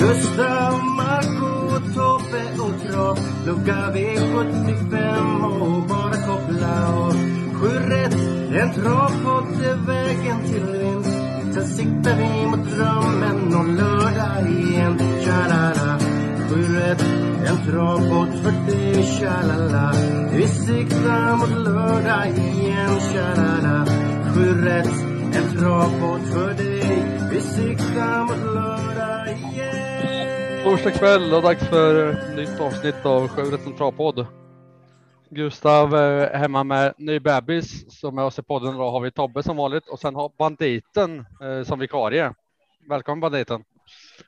Gustav, Marco, Tobbe och Trav. Lucka V75 och bara koppla av. Sju rätt, en travpott är vägen till vinst. Sen siktar vi mot drömmen och lördag igen. Tja-la-la. Sju rätt, en travpott för dig. Tja-la-la. Vi siktar mot lördag igen. Tja-la-la. Sju rätt, en travpott för dig. Vi siktar mot lördag. Torsdag kväll och dags för ett nytt avsnitt av Sjurätten travpodd. Gustav är hemma med ny bebis som är oss i podden. Då har vi Tobbe som vanligt och sen har banditen eh, som vikarie. Välkommen banditen.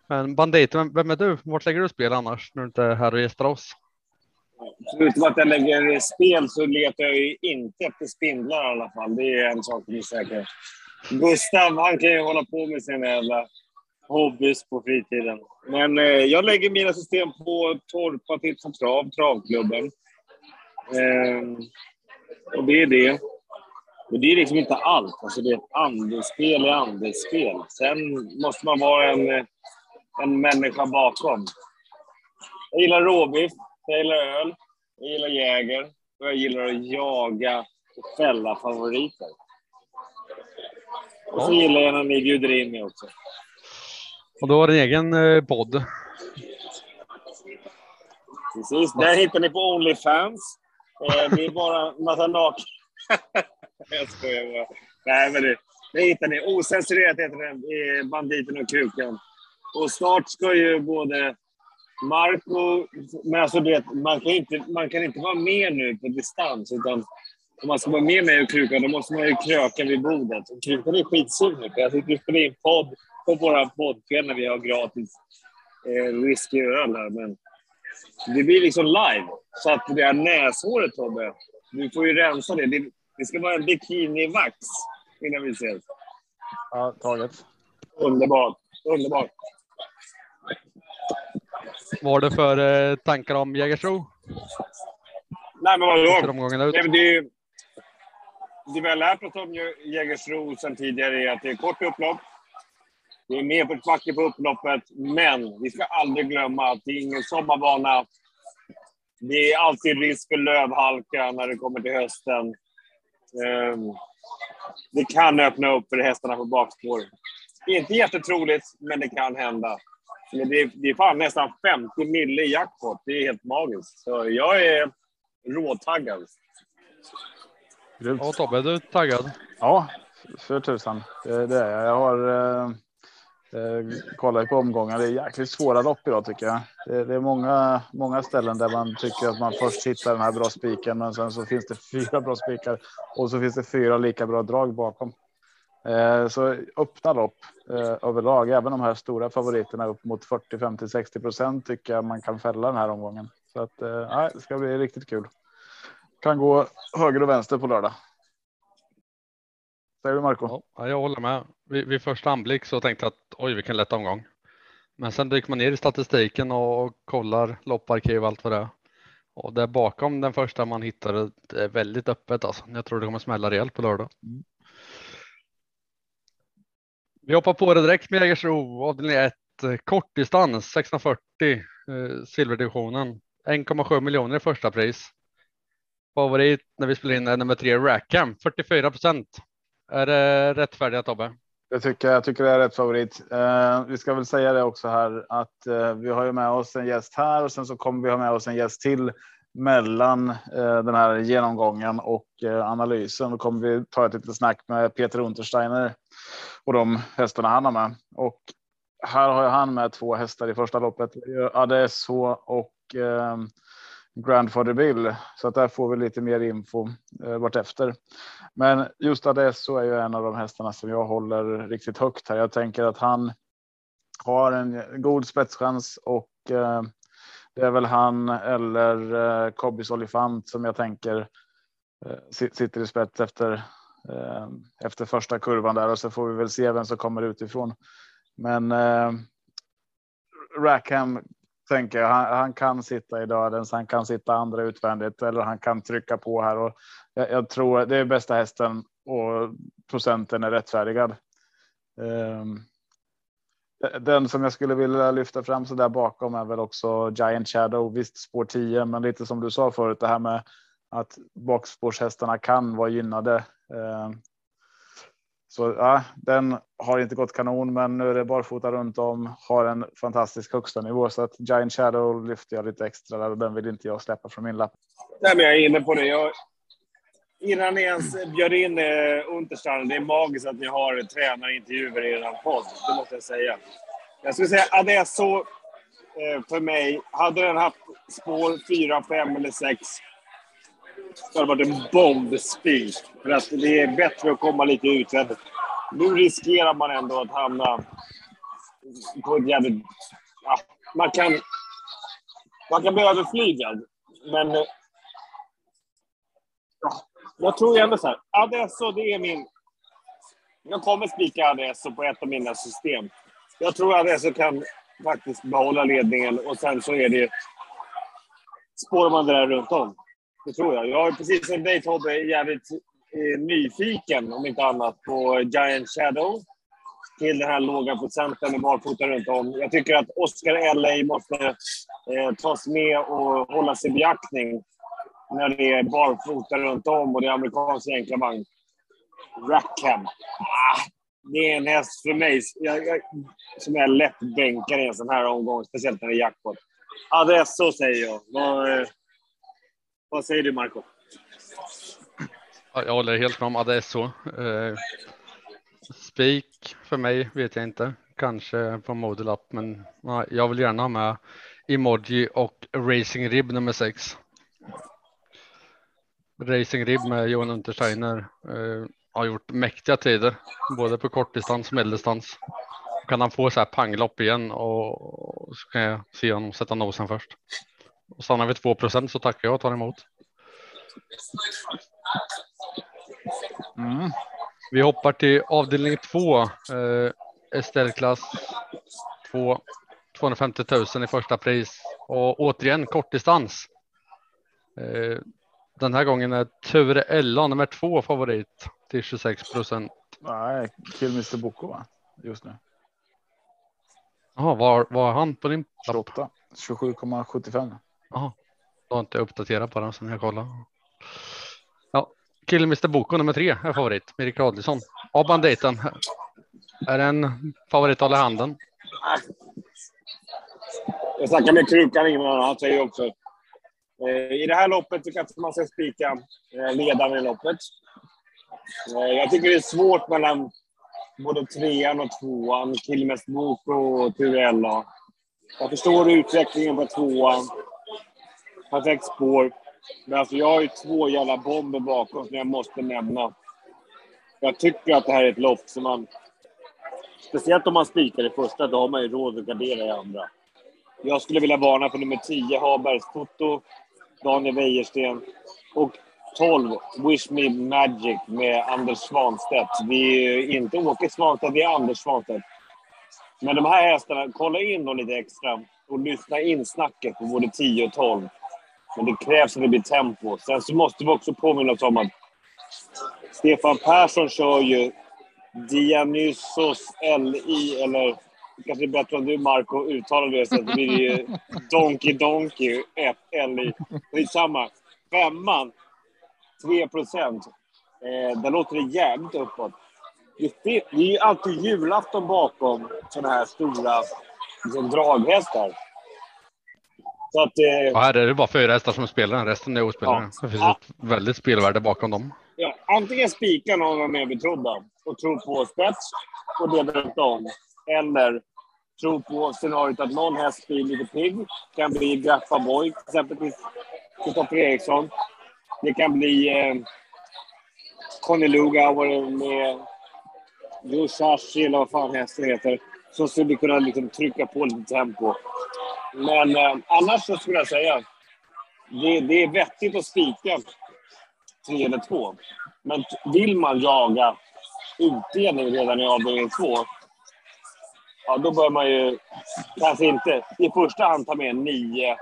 Men banditen, vem är du? Vart lägger du spel annars när du inte är här och gästar oss? Förutom att jag lägger spel så letar jag ju inte efter spindlar i alla fall. Det är en sak som är säker. Gustav, han kan ju hålla på med sina jävla hobbys på fritiden. Men eh, jag lägger mina system på Torpa Tips och Trav, Travklubben. Eh, och det är det. Men det är liksom inte allt. Alltså det är ett andelsspel i andelsspel. Sen måste man vara en, eh, en människa bakom. Jag gillar råbiff, jag gillar öl, jag gillar jäger och jag gillar att jaga och fälla favoriter. Och så gillar jag när ni bjuder in mig också. Och du har din egen eh, podd. Precis, där hittar ni på Onlyfans. Eh, det är bara en massa naken... jag skojar bara. Nej, men det, det hittar ni. Ocensurerat heter den. Banditen och Krukan. Och snart ska ju både Marco... Men alltså det, man, kan inte, man kan inte vara med nu på distans. Utan om man ska vara med mig och Krukan, då måste man ju kröka vid bordet. Och Krukan är skitsur nu, för jag sitter och spelar in podd på våra poddfel när vi har gratis eh, öl här. Men det blir liksom live. Så att det här näshåret, Tobbe, du får ju rensa det. Det, det ska vara en bikinivax innan vi ses. Ja, taget. Underbart. Underbart. Vad har du för eh, tankar om Jägersro? Nej, men vadå? omgången ut? Nej, men det, är ju- det vi har lärt oss om Jägersro sedan tidigare är att det är kort upplopp. Det är mer backe på upploppet, men vi ska aldrig glömma att det är ingen sommarbana. Det är alltid risk för lövhalka när det kommer till hösten. Ehm, det kan öppna upp för hästarna på bakspår. Det är inte jättetroligt, men det kan hända. Men det, är, det är fan nästan 50 mille i jackpot. Det är helt magiskt. Så jag är råtaggad. Grymt. Ja, Tobbe, är du taggad? Ja, för tusan. Det, det är jag. Jag har eh, eh, kollat på omgångar. Det är jäkligt svåra lopp idag tycker jag. Det, det är många, många ställen där man tycker att man först hittar den här bra spiken, men sen så finns det fyra bra spikar och så finns det fyra lika bra drag bakom. Eh, så öppna lopp eh, överlag, även de här stora favoriterna upp mot 40, 50, 60 procent tycker jag man kan fälla den här omgången. Så att eh, det ska bli riktigt kul. Kan gå höger och vänster på lördag. Säger du Marco? Ja, jag håller med. Vid, vid första anblick så tänkte jag att oj, vilken lätt omgång. Men sen dyker man ner i statistiken och kollar lopparkiv och allt vad det är. Och där bakom den första man hittade det är väldigt öppet alltså. Jag tror det kommer smälla rejält på lördag. Mm. Vi hoppar på det direkt med Jägersro avdelning 1. Kortdistans 640 eh, silverdivisionen. 1,7 miljoner i första pris. Favorit när vi spelar in är nummer tre Rackham 44 procent. Är det rättfärdiga Tobbe? Jag tycker, jag tycker det är rätt favorit. Eh, vi ska väl säga det också här att eh, vi har ju med oss en gäst här och sen så kommer vi ha med oss en gäst till mellan eh, den här genomgången och eh, analysen. Då kommer vi ta ett litet snack med Peter Untersteiner och de hästarna han har med. Och här har han med två hästar i första loppet. Adesso och eh, Grandfather Bill. Så att där får vi lite mer info eh, vartefter. Men just Adesso är ju en av de hästarna som jag håller riktigt högt här. Jag tänker att han har en god spetschans och eh, det är väl han eller eh, Kobbis Olifant som jag tänker eh, sitter i spets efter eh, efter första kurvan där och så får vi väl se vem som kommer utifrån. Men eh, Rackham tänker jag, han, han kan sitta i dödens, han kan sitta andra utvändigt eller han kan trycka på här och jag, jag tror det är bästa hästen och procenten är rättfärdigad. Um, Den som jag skulle vilja lyfta fram så där bakom är väl också Giant Shadow. Visst spår 10, men lite som du sa förut, det här med att bakspårshästarna kan vara gynnade. Ehm, så ja, den har inte gått kanon, men nu är det barfota runt om, har en fantastisk högsta nivå så att Giant Shadow lyfter jag lite extra där och den vill inte jag släppa från min lapp. Nej, men jag är inne på det. Jag, innan ni ens bjöd in eh, Untersteiner, det är magiskt att ni har tränarintervjuer i er podd. Det måste jag säga. Jag skulle säga Adesso, eh, för mig, hade den haft spår 4, 5 eller 6 så hade det varit en bombspik. För att det är bättre att komma lite utvändigt. Nu riskerar man ändå att hamna på ett jävligt... Ja, man kan... Man kan bli överflygad, men... Eh, ja, jag tror ändå så här. Adesso, det är min... Jag kommer spika Adesso på ett av mina system. Jag tror Adesso kan faktiskt behålla ledningen och sen så är det... Spårar man det där runt om. Det tror jag. Jag är precis som dig Tobbe jävligt eh, nyfiken, om inte annat, på Giant Shadow. Till den här låga procenten med barfota runt om. Jag tycker att Oscar LA måste eh, tas med och hållas i beaktning när det är barfota runt om och det är amerikansk enkla vagn. Rackham. Ah, det är en häst för mig jag, jag, som jag lätt bänkar i en sån här omgång, speciellt när det är jackpot. Adesso säger jag. Vad, eh, vad säger du, Marco? Jag håller helt med om Adesso. Eh, Spik för mig vet jag inte. Kanske på Model Up, men jag vill gärna ha med Emoji och Racing Rib nummer 6. Racing Rib med Johan Untersteiner eh, har gjort mäktiga tider, både på kortdistans och medeldistans. Kan han få så här panglopp igen och så kan jag se honom sätta nosen först. Och stannar vi 2 så tackar jag och tar emot. Mm. Vi hoppar till avdelning 2. Eh, Esterklass 2. 250 000 i första pris och återigen kortdistans. Eh, den här gången är Ture Ella nummer två favorit till 26 procent. Nej, Kill Mr Boko va? Just nu. Jaha, var, var han på din? 28, 27,75. Jaha, då har inte jag uppdaterat på den sen jag kollade. Ja, Kill Mr Boko nummer tre är favorit. Erik Adelsson. Av banditen. Är det en favorit att hålla handen? Jag snackar med Krukan innan, han säger också Eh, I det här loppet så kanske man ska spika eh, ledaren i loppet. Eh, jag tycker det är svårt mellan både trean och tvåan, Kilmes Boko och Turella. Jag förstår utvecklingen på tvåan. Perfekt spår. Men alltså jag har ju två jävla bomber bakom som jag måste nämna. Jag tycker att det här är ett lopp som man... Speciellt om man spikar i första, då har man ju råd att gardera i andra. Jag skulle vilja varna för nummer 10, Habergs foto. Daniel Wäjersten. Och 12, Wish Me Magic med Anders Svanstedt. Det är inte Åke Svanstedt, det är Anders Svanstedt. Men de här hästarna, kolla in dem lite extra och lyssna in snacket på både 10 och 12. Men det krävs att det blir tempo. Sen så måste vi också påminna oss om att Stefan Persson kör ju Dionysos LI, eller kanske är bättre om du, Marco, uttalar det så att det blir ju Donkey Donkey 1 LI. Skitsamma. Femman, 3 procent. Eh, där låter det jävligt uppåt. Det är ju alltid julafton bakom sådana här stora liksom, draghästar. Så att, eh, här är det bara fyra hästar som spelar, resten är ospelare. Ja. Det finns ja. ett väldigt spelvärde bakom dem. Ja, antingen spikar någon av mer betrodda och tror på spets och det runt om. Eller tro på scenariot att någon häst blir lite pigg. Kan bli Graffa Boy, till exempel Kristoffer Eriksson. Det kan bli eh, Conny Lugauer med Yoshashi, eller vad fan hästen heter. Som skulle kunna liksom trycka på lite tempo. Men eh, annars så skulle jag säga det, det är vettigt att spika tre eller två. Men vill man jaga utdelning redan i avdelning två ja, då bör man ju kanske inte i första hand ta med nio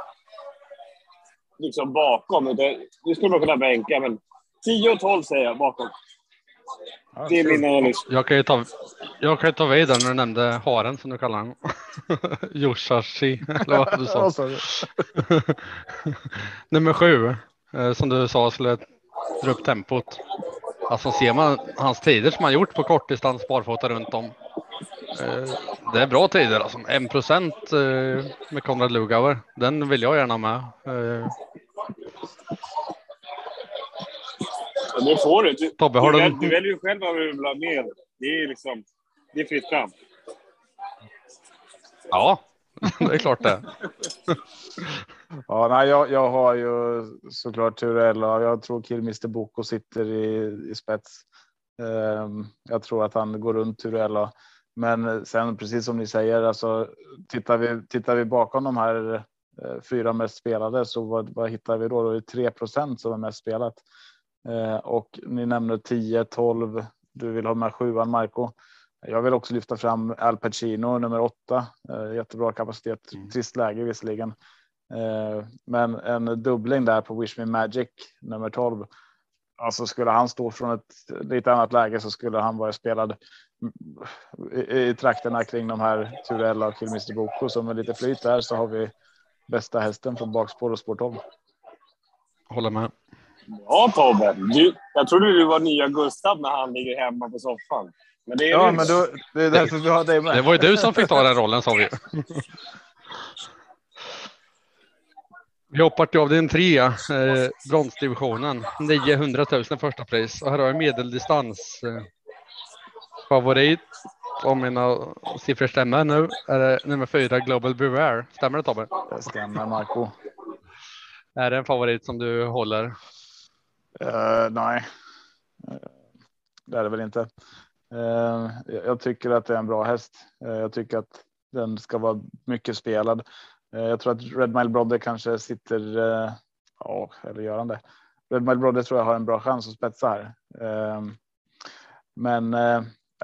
liksom bakom. Det skulle man kunna bänka, men 10 och 12 säger jag bakom. Det är min analys. Jag kan ju ta, jag kan ta vid där när du nämnde haren som du kallar den. Yoshashi, eller vad du sa. Nummer sju, eh, som du sa skulle dra upp tempot. Alltså ser man hans tider som han gjort på kortdistans barfota runt om. eh, Det är bra tider alltså. En procent eh, med Konrad Lugauer. Den vill jag gärna med. Det får du. Du, Tobbe, har du, du- väl- du väljer ju själv vad du vill ha med. Det är liksom, det är fritt fram. Ja, det är klart det. Ja, nej, jag, jag har ju såklart Turella. Jag tror Kill Mr Boko sitter i, i spets. Ehm, jag tror att han går runt Turella. Men sen precis som ni säger, alltså tittar vi, tittar vi bakom de här eh, fyra mest spelade så vad, vad hittar vi då? Då är det 3 som är mest spelat. Eh, och ni nämner 10, 12. Du vill ha med sjuan Marco. Jag vill också lyfta fram Al Pacino nummer åtta. Eh, jättebra kapacitet. Trist läge visserligen. Eh, Men en dubbling där på Wish Me Magic nummer 12. Alltså skulle han stå från ett lite annat läge så skulle han vara spelad i, i trakterna kring de här Turella och Killmister Boko. Så med lite flyt där så har vi bästa hästen från bakspår och spår 12. Håller med. Ja, Tobbe. Du, jag trodde du var nya Gustav när han ligger hemma på soffan. Men det är Ja, du men då, det är därför vi har dig med. Det var ju du som fick ta den rollen sa vi. Vi hoppar till avdelning tre, eh, bronsdivisionen. 900 000 första pris. Och här har jag medeldistans. Eh, favorit, om mina siffror stämmer nu, är det nummer fyra Global Beware. Stämmer det Tobbe? Det stämmer Marco. Är det en favorit som du håller? Eh, nej, Eh, det är det väl inte. Eh, jag- tycker att det är en bra häst. Eh, jag tycker att den ska vara mycket spelad. Eh, jag tror att Red Mile Brother kanske sitter. Ja, eller gör han det? Red Mile Brother tror jag har en bra chans att spetsa här. Men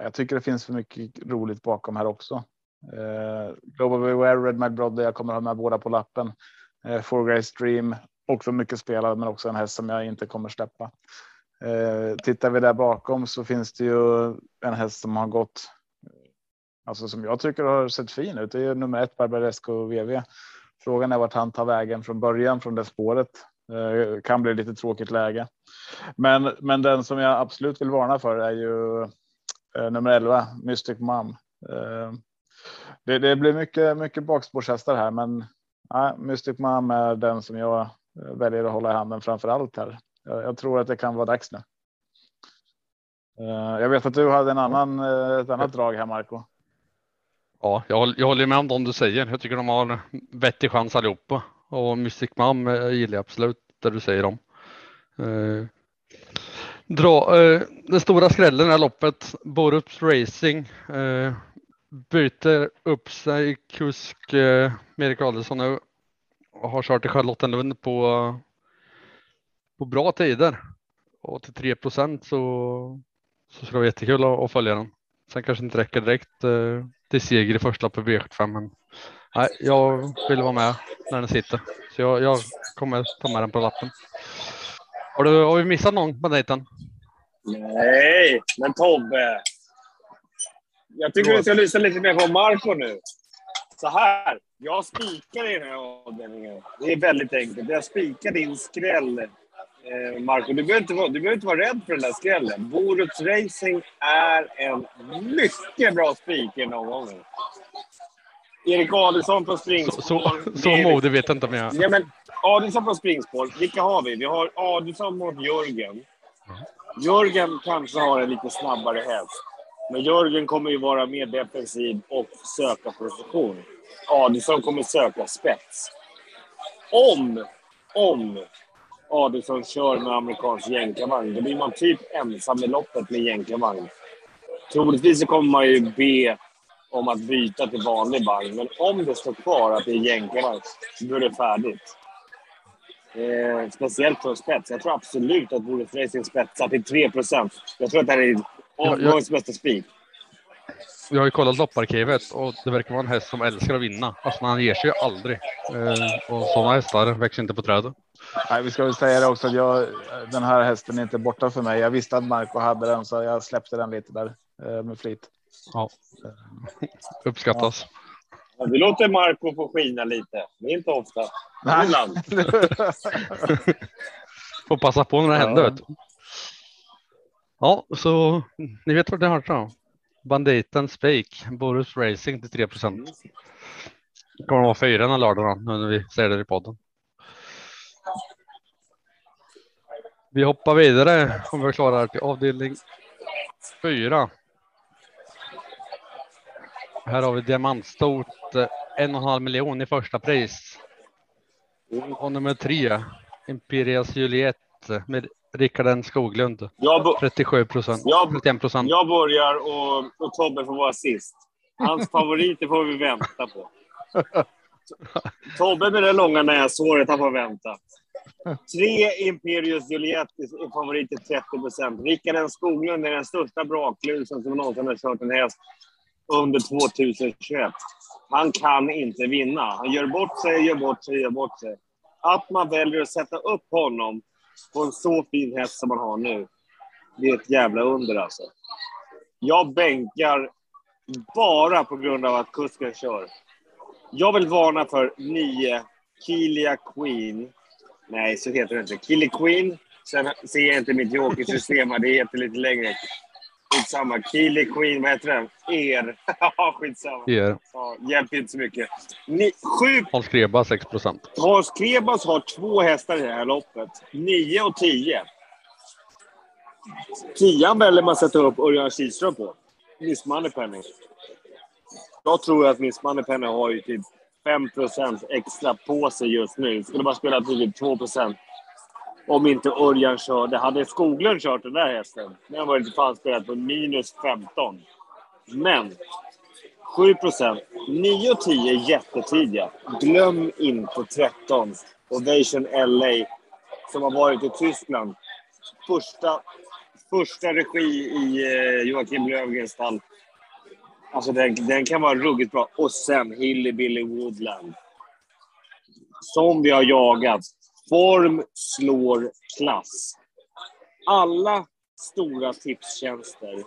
jag tycker det finns för mycket roligt bakom här också. Global Beware, Red Mile Brother. Jag kommer ha med båda på lappen. Four Grey Stream också mycket spelad, men också en häst som jag inte kommer släppa. Eh, tittar vi där bakom så finns det ju en häst som har gått. Alltså som jag tycker har sett fin ut. Det är ju nummer ett Barbaresco VV. Frågan är vart han tar vägen från början från det spåret. Eh, kan bli lite tråkigt läge. Men, men den som jag absolut vill varna för är ju eh, nummer 11 Mystic Mom. Eh, det, det blir mycket, mycket bakspårshästar här, men nej, Mystic Mom är den som jag eh, väljer att hålla i handen framför allt här. Jag, jag tror att det kan vara dags nu. Eh, jag vet att du hade en annan, eh, ett annat drag här, Marco. Ja, jag, håller- jag håller med om de du säger. Jag tycker de har vettig chans allihopa. Och Mystic Mom eh, gillar jag absolut det du säger om. Eh, dra, eh, den stora skrällen i det här loppet, Borups Racing, eh, byter upp sig kusk eh, Erik Adelsson nu och har kört i Charlottenlund på, på bra tider. Och till 3 procent så, så ska det vara jättekul att, att följa den. Sen kanske inte räcker direkt eh, till seger i första loppet V75 men nej, jag vill vara med när den sitter. Så jag, jag kommer ta med den på lappen. Har, du, har vi missat någon på dejten? Nej, men Tobbe. Jag tycker du ska lyssna lite mer på Marco nu. Så här. Jag spikar i den här avdelningen. Det är väldigt enkelt. Jag spikar din skräll, eh, Marco. Du behöver, inte vara, du behöver inte vara rädd för den där skrällen. Borups Racing är en mycket bra spik i omgången. Erik Adelsson på Så, springspår. så, så är- modig vet jag inte om jag Ja, men Adelsson på springspår. Vilka har vi? Vi har Adelsson mot Jörgen. Jörgen kanske har en lite snabbare häst. Men Jörgen kommer ju vara mer defensiv och söka position. Adelsson kommer söka spets. Om, om Adelsson kör med amerikansk jänkarvagn, då blir man typ ensam i loppet med jänkarvagn. Troligtvis så kommer man ju be om att byta till vanlig vagn. Men om det står kvar att det är jänkarvagn, då är det färdigt. Eh, speciellt för spets. Jag tror absolut att Boris Racing spetsar till 3% Jag tror att det här är omgångens bästa spik. Jag har ju kollat lopparkivet och det verkar vara en häst som älskar att vinna. Alltså han ger sig ju aldrig. Eh, och sådana hästar växer inte på trädet. Nej, vi ska väl säga det också att jag, den här hästen är inte borta för mig. Jag visste att Marco hade den så jag släppte den lite där eh, med flit. Ja. Uppskattas. Ja, vi låter Marco få skina lite. Det är inte ofta. Nej. Ibland. Får passa på när det Ja. händer. Ja, så ni vet vad det har då. Banditen Spik, Boris Racing till 3 procent. Det kommer att vara fyra den här lördagen nu när vi säger det i podden. Vi hoppar vidare om vi är klara till avdelning fyra. Här har vi diamantstort, eh, en och en halv miljon i första pris. Och nummer tre, Imperias Juliet med Rickard Skoglund, Jag, bo- 37 procent, Jag- 31 procent. jag börjar och, och Tobbe får vara sist. Hans favoriter får vi vänta på. Tobbe med det långa näshåret, han får vänta. Tre Imperius Juliet är favorit till 30 procent. Rickard N Skoglund är den största braklusen som någonsin har kört en häst under 2021. Han kan inte vinna. Han gör bort sig, gör bort sig, gör bort sig. Att man väljer att sätta upp honom på en så fin häst som man har nu, det är ett jävla under alltså. Jag bänkar bara på grund av att kusken kör. Jag vill varna för 9 Kilia Queen. Nej, så heter det inte. Kili Queen. Sen ser jag inte mitt jokersystem här. Det heter lite längre. Skitsamma. Kili Queen, vad heter den? Er. Ja, skitsamma. Ger Ja, hjälper inte så mycket. Ni, sju Hans Kreba 6 procent. Hans Krebas har två hästar i det här loppet. 9 och 10. Tian väljer man sätta upp Örjan Kihlström på. Miss Moneypenny. Jag tror att Miss Moneypenny har ju typ 5 extra på sig just nu. Skulle bara spela typ 2% Om inte Örjan körde. Hade Skoglund kört den där hästen, den hade varit fan spelat på minus 15. Men 7 9 och 10 är jättetidiga. Glöm inte 13. Ovation LA som har varit i Tyskland. Första, första regi i eh, Joakim Löfgrens stall. Alltså den, den kan vara ruggigt bra. Och sen Hillybilly Woodland. Som vi har jagat. Form slår klass. Alla stora tipstjänster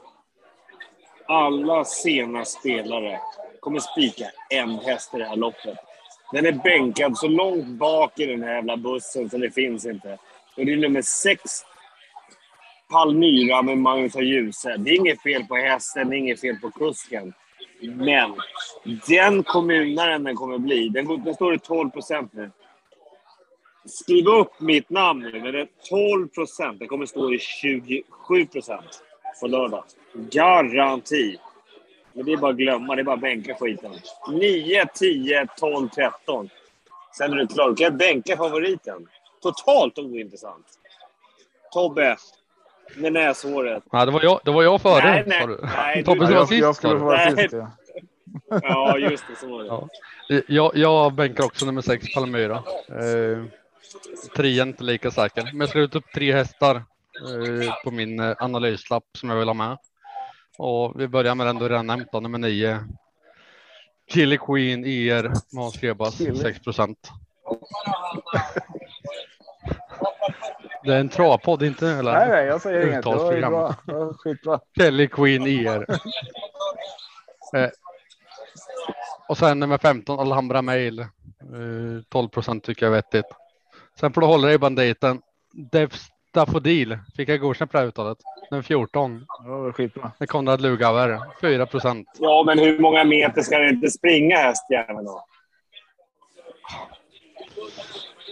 alla sena spelare kommer spika en häst i det här loppet. Den är bänkad så långt bak i den här jävla bussen så det finns inte. Och det är nummer sex, Palmyra med Magnus och Djuse. Det är inget fel på hästen, det är inget fel på kusken. Men den kommunaren den kommer bli, den, den står i 12 procent nu. Skriv upp mitt namn nu, men det är 12 procent. Den kommer stå i 27 procent på lördag. Garanti. Men det är bara att glömma, det är bara att bänka skiten. 9, 10, 12, 13. Sen är det klart. Du kan bänka favoriten. Totalt ointressant. Tobbe, med näshåret. Nej, det var jag, det var jag före. Nej, nej, du. Tobbe var sist. jag skulle vara Nej. sist. Ja. Ja, just det. Så var det. Ja. Jag, jag bänkar också nummer sex Palmyra. Eh, trean inte lika säker, men jag skrev ut upp tre hästar eh, på min eh, analyslapp som jag vill ha med. Och vi börjar med den du redan nämnt, nummer nio. Killer Queen ER Grebas Kille. 6 procent. Det är en travpodd, inte eller? Nej, nej, jag säger inget. Det var bra. Det var skitbra. Kelly Queen ER. eh, och sen nummer 15 Alhambra Mail. Eh, 12 procent tycker jag är vettigt. Sen får du hålla dig i banditen. Devs Daffodil fick jag godkänt på det här uttalet. Den 14. Det var skitbra. Med Konrad Lugauer. 4 procent. Ja, men hur många meter ska den inte springa hästjäveln då?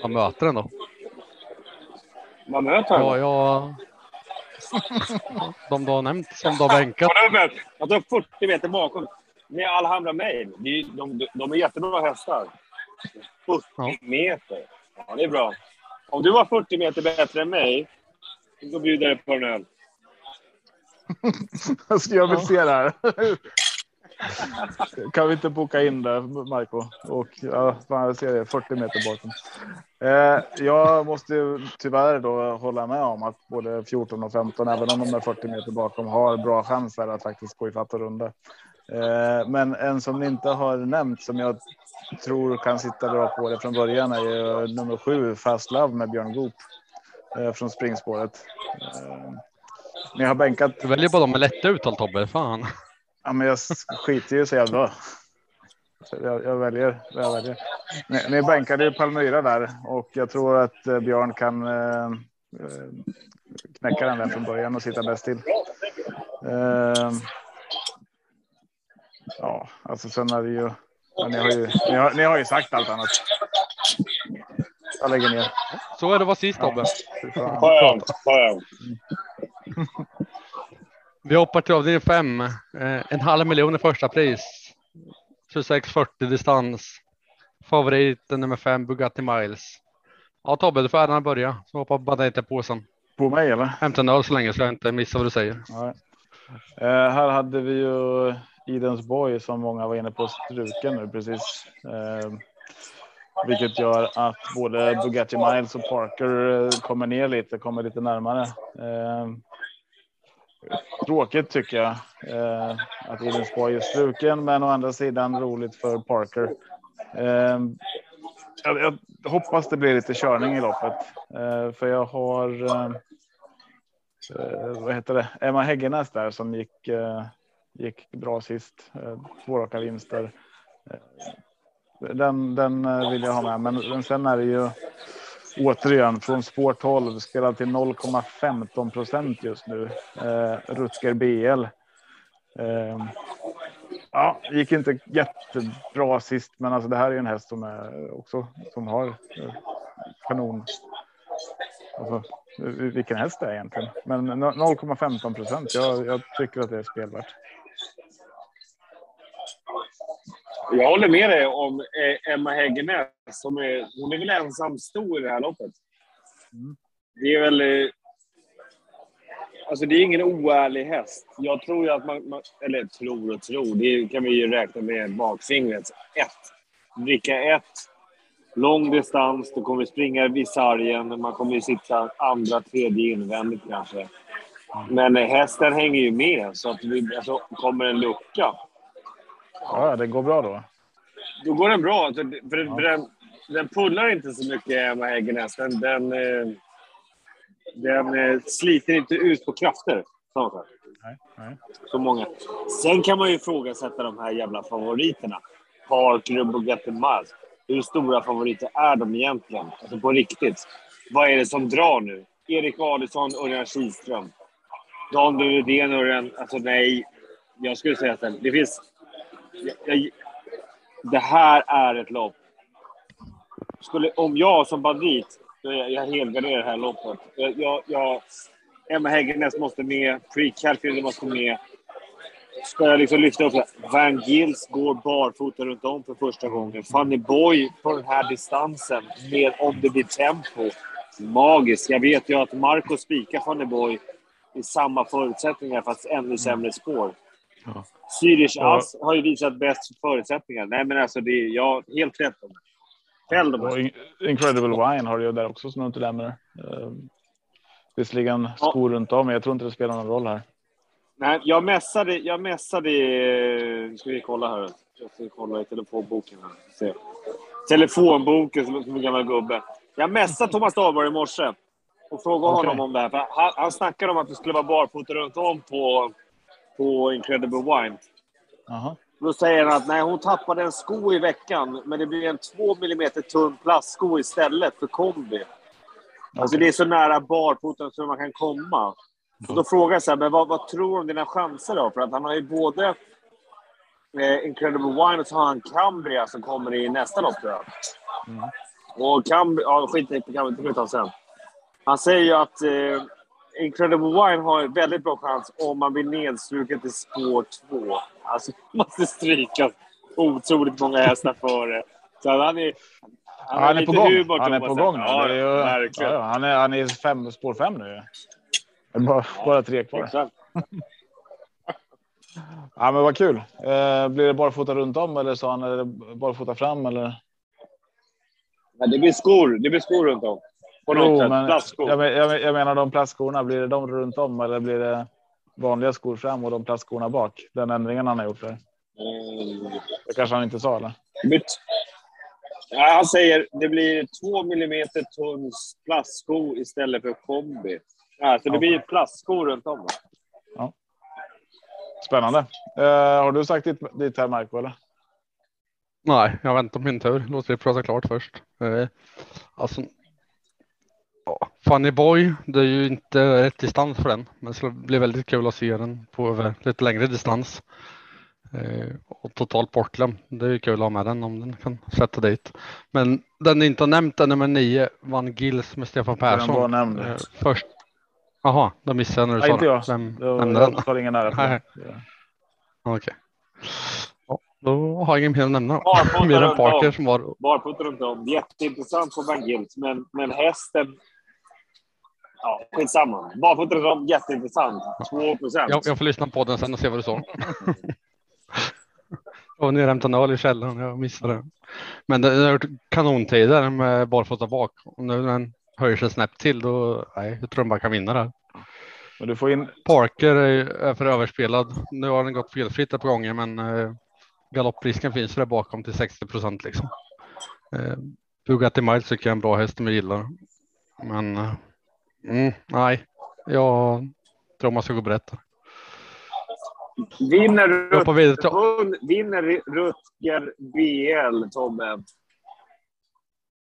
Vad möter den då? Vad möter Ja, han? jag... De du har nämnt som du har bänkat. Jag tar 40 meter bakom. Med Alhambra Mail. Är- De, de är jättebra hästar. 40 Ja. meter. Ja, det är bra. Om du var 40 meter bättre än mig, då bjuder jag dig på en öl. Alltså, jag vill Ja. se det här. Kan vi inte boka in det, Marco? Och ja, man jag ser det 40 meter bakom. Eh, jag måste ju tyvärr då hålla med om att både 14 och 15, även om de är 40 meter bakom, har bra chanser att faktiskt gå i fatt och runda. Eh, men en som ni inte har nämnt som jag tror kan sitta bra på det från början är ju nummer sju Fast Love med Björn Goop eh, från springspåret. Eh, ni har bänkat. Du väljer bara de med lätta uttal Tobbe. Fan. Ja, men jag skiter ju så jävla. Jag, jag, väljer jag väljer. Ni, ni bänkade ju Palmyra där och jag tror att eh, Björn kan eh, knäcka den där från början och sitta bäst till. Eh, ja, alltså sen är det ju. Ja, ni, har ju ni, har, ni har ju sagt allt annat. Jag lägger ner. Så är det var sist Tobbe. Ja. Vi hoppar till avdelning fem. Eh, en halv miljon i första pris. 2640 distans. Favoriten nummer fem Bugatti Miles. Ja Tobbe, du får äran att börja. Så hoppar bara inte på sen. På mig eller? Hämta en öl så länge så jag inte missar vad du säger. Eh, här hade vi ju Idens Boy som många var inne på struken nu precis. Eh, vilket gör att både Bugatti Miles och Parker eh, kommer ner lite, kommer lite närmare. Tråkigt tycker jag eh, att Idens är struken, men å andra sidan roligt för Parker. Eh, jag, jag, hoppas det blir lite körning i loppet, eh, för jag har eh, eh vad heter det? Emma Häggenäs där som gick, eh, gick bra sist. Eh, två raka vinster. Den, den vill jag ha med, men, men sen är det ju återigen från spår 12 spelad till 0,15 procent just nu. Eh, Rutger BL. Eh, ja, gick inte jättebra sist, men alltså det här är en häst som är också som har eh, kanon. Alltså, vilken häst det är egentligen, men 0,15 procent. Jag, jag tycker att det är spelvärt. Jag håller med dig om eh, Emma Häggenäs. Som är, hon är väl ensam stor i det här loppet. Mm. Det är väl... Eh, alltså det är ingen oärlig häst. Jag tror ju att man... man eller tror och tror, det kan vi ju räkna med bakfingret. Ett. Dricka ett. Lång distans, då kommer vi springa vid sargen. Man kommer ju sitta andra, tredje invändigt kanske. Men hästen hänger ju med, så att vi, alltså, kommer en lucka Ja, det går bra då. Då går den bra. För, för ja. den, den pullar inte så mycket, Emma Häggenäs. Den, den, eh, den eh, sliter inte ut på krafter. Så, nej, nej. så många. Sen kan man ju ifrågasätta de här jävla favoriterna. Parker och Miles. Hur stora favoriter är de egentligen? Alltså på riktigt. Vad är det som drar nu? Erik Adelsson, Örjan Kihlström. Dan Rydén, Örjan... Alltså nej. Jag skulle säga att det finns jag, det här är ett lopp. Skulle, om jag som bandit, jag, jag helgarderar det här loppet. Jag, jag, jag, Emma Häggenäs måste med, Pre-Calfield måste med. Ska jag liksom lyfta upp det? Van Gils går barfota runt om för första gången. Funny Boy på den här distansen, med om det blir tempo. Magiskt. Jag vet ju att Marco spikar Funny Boy i samma förutsättningar, fast ännu sämre spår. Ja. Zürich ja. Ass har ju visat bäst förutsättningar. Nej, men alltså det är jag helt rätt om. Fäll dem. Incredible Wine har du ju där också som du inte lämnar. Uh, visserligen skor ja. runt om, men jag tror inte det spelar någon roll här. Nej, jag mässade, jag mässade i... Ska vi kolla här? Jag ska kolla i telefonboken. Här. Se. Telefonboken som, som en gammal gubbe. Jag mässade Thomas Dahlborg i morse och frågade okay. honom om det här. Han, han snackade om att det skulle vara barfota runt om på på Incredible Wine. Aha. Då säger han att nej, hon tappade en sko i veckan, men det blir en 2 mm tunn plastsko istället för kombi. Okay. Alltså det är så nära barfoten som man kan komma. Och då frågar jag så här, men vad, vad tror du om dina chanser då? För att han har ju både eh, Incredible Wine och så har han Cambria som kommer i nästa lopp tror jag. Mm. Och Cambria, ja skit i Cambria, det kan vi ta sen. Han säger ju att eh, Incredible Wine har väldigt bra chans om man blir nedstruken till spår två. Alltså, måste stryka otroligt många hästar före. Så han är, han, han är, på gång. Han är på gång. Ja, är, ja, han är, han är fem, spår fem nu. Bara, ja, bara tre kvar. ja, men vad kul. Eh, blir det barfota runt om eller så han är det barfota fram eller? Ja, det blir skor. Det blir skor runt om. På något jo, sätt. Men, plastskor. Jag, jag, jag, menar de plastskorna, blir det de runt om eller blir det vanliga skor fram och de plastskorna bak? Den ändringen han har gjort där. Mm. Det kanske han inte sa eller? Det blir, Ja, han säger det blir två millimeter tunn plastsko istället för kombi. Ja, så det blir plastsko runt om. Ja. Spännande. Uh, har du sagt ditt, ditt här Marco eller? Nej, jag väntar på min tur. Låt det prata klart först. Uh, alltså, ja, Funny Boy, det är ju inte rätt distans för den, men det ska bli väldigt kul att se den på lite längre distans. Eh, och totalt bortglömd. Det är ju kul att ha med den om den kan sätta dit. Men den inte har nämnt är nummer nio, Van Gils med Stefan Persson. Den var nämnd. Eh, först. Jaha, då missade jag när du Nej, sa inte jag. Vem Jag, nämnde den? jag tar ingen nära på Nej. Okej. Ja, då har jag ingen mer att nämna. Barfota Mer än Parker om. som var. Barfota runt om. Jätteintressant på Van Gils, men, men hästen... Ja, skitsamma. Barfota om, jätteintressant. 2 procent. Jag, jag får lyssna på den sen och se vad du sa. Och hämtade en öl i källaren. Jag missade det. Men det har gjort kanontider med barfota bak. Och nu när den höjer sig snäpp till då, nej, jag tror de bara kan vinna där. Men du får in. Parker är, är för överspelad. Nu har den gått felfritt ett par gånger, men eh, galopprisken finns där bakom till 60 procent liksom. Eh, Bugatti Miles tycker jag är en bra häst som jag gillar. Men eh, mm, nej, jag tror man ska gå brett. där. Vinner, Rut, vinner Rutger BL, Tobbe,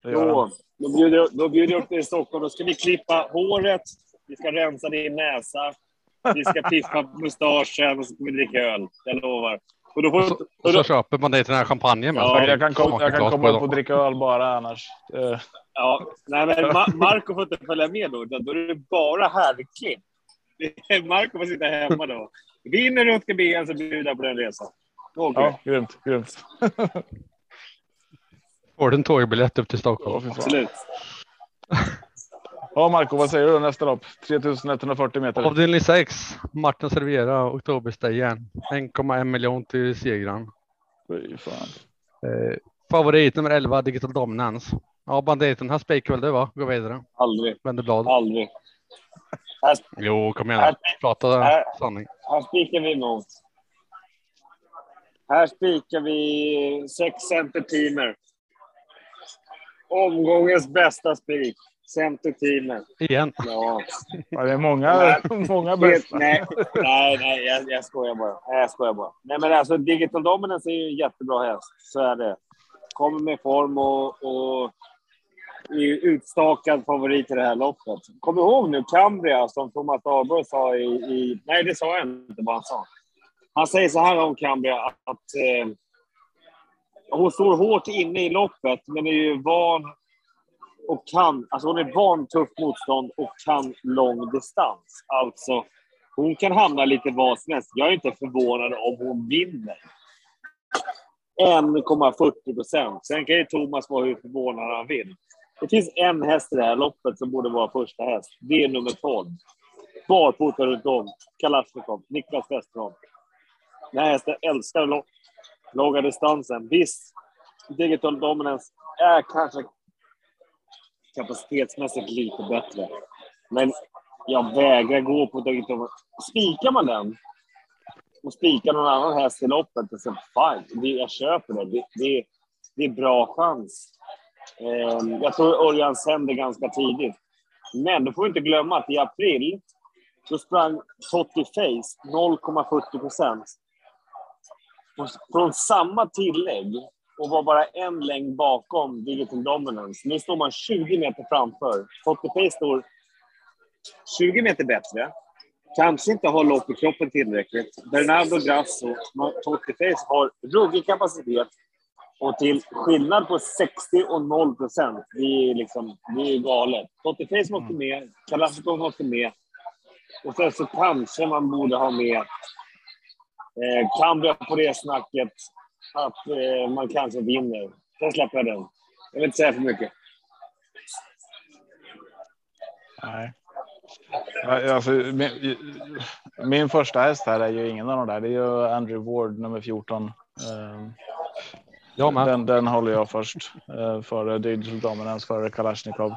då, då, bjuder, jag- då bjuder jag upp dig i Stockholm. Då ska vi klippa håret, vi ska rensa din näsa, vi ska piffa mustaschen och så ska vi dricka öl. Jag lovar. Och då får, Och så, och och då, så köper man det till den här champagnen med. Ja, jag kan, jag kan komma på upp och dricka öl bara annars. Ja, nej, men Ma- Marco får inte följa med då, då är det bara herrklipp. Marco får sitta hemma då. Vinner Rutger BL så bjuder jag på den resan. Då vi. ja, grymt, grymt. Får du en tågbiljett upp till Ja, Stockholm? fan. Absolut. ja, Marco, vad säger du nästa lopp? 3140 meter. Avdelning 6, Martin Servera, Oktoberstejen. 1,1 miljon till segraren. Fy fan. Eh, favorit nummer 11, Digital Dominance. Ja, banditen, här spikar väl du va? Gå vidare. Aldrig. Vänder blad. Aldrig. Jo, kom igen. här, Prata här, sanning. här spikar vi emot. Här spikar vi sex center teamer. Omgångens bästa spik. Center teamer. Igen. Ja. Ja, det är många, många bästa. nej, nej, nej jag, jag skojar bara. Nej, jag skojar bara. Nej, men alltså Digital Dominance är ju en jättebra häst. Så är det. Kommer med form och, och är utstakad favorit i det här loppet. Kom ihåg nu Cambria som Thomas Dahlborg sa i, i... Nej, det sa jag inte vad han sa. Han säger så här om Cambria att eh, hon står hårt inne i loppet, men är ju van och kan, alltså hon är van tufft motstånd och kan lång distans. Alltså, hon kan hamna lite vad som helst. Jag är inte förvånad om hon vinner. 1,40 procent. Sen kan ju Thomas vara hur förvånad han vill. Det finns en häst i det här loppet som borde vara första häst. Det är nummer 12. Barfota runt om. Kalashnikov. Niklas Westerholm. Den här hästen älskar lång, långa distansen. Visst, Digital Dominance är kanske kapacitetsmässigt lite bättre. Men jag vägrar gå på Digital Spikar man den och spikar någon annan häst i loppet, så fine, jag köper det. Det, det. det är bra chans. Eh, jag tror Örjan sänder ganska tidigt. Men då får vi inte glömma att i april så sprang Totti Face 0,40 procent. Från samma tillägg och var bara en längd bakom Digital Dominance. Nu står man 20 meter framför. Totti Face står 20 meter bättre. Kanske inte har lopp i kroppen tillräckligt. Bernardo Grasso, Totti Face har ruggig kapacitet. Och till skillnad på 60 och 0 procent, det är liksom, det är galet. Totti Face måste med, Kalashnikov måste med. Och sen så kanske man borde ha med eh, Cambria på det snacket att eh, man kanske vinner. Sen släpper jag den. Jag vill inte säga för mycket. Nej. Alltså, min, min första häst här är ju ingen av de där. Det är ju Andrew Ward nummer 14. Den, den håller jag först eh, före Digital Dominance, före Kalashnikov.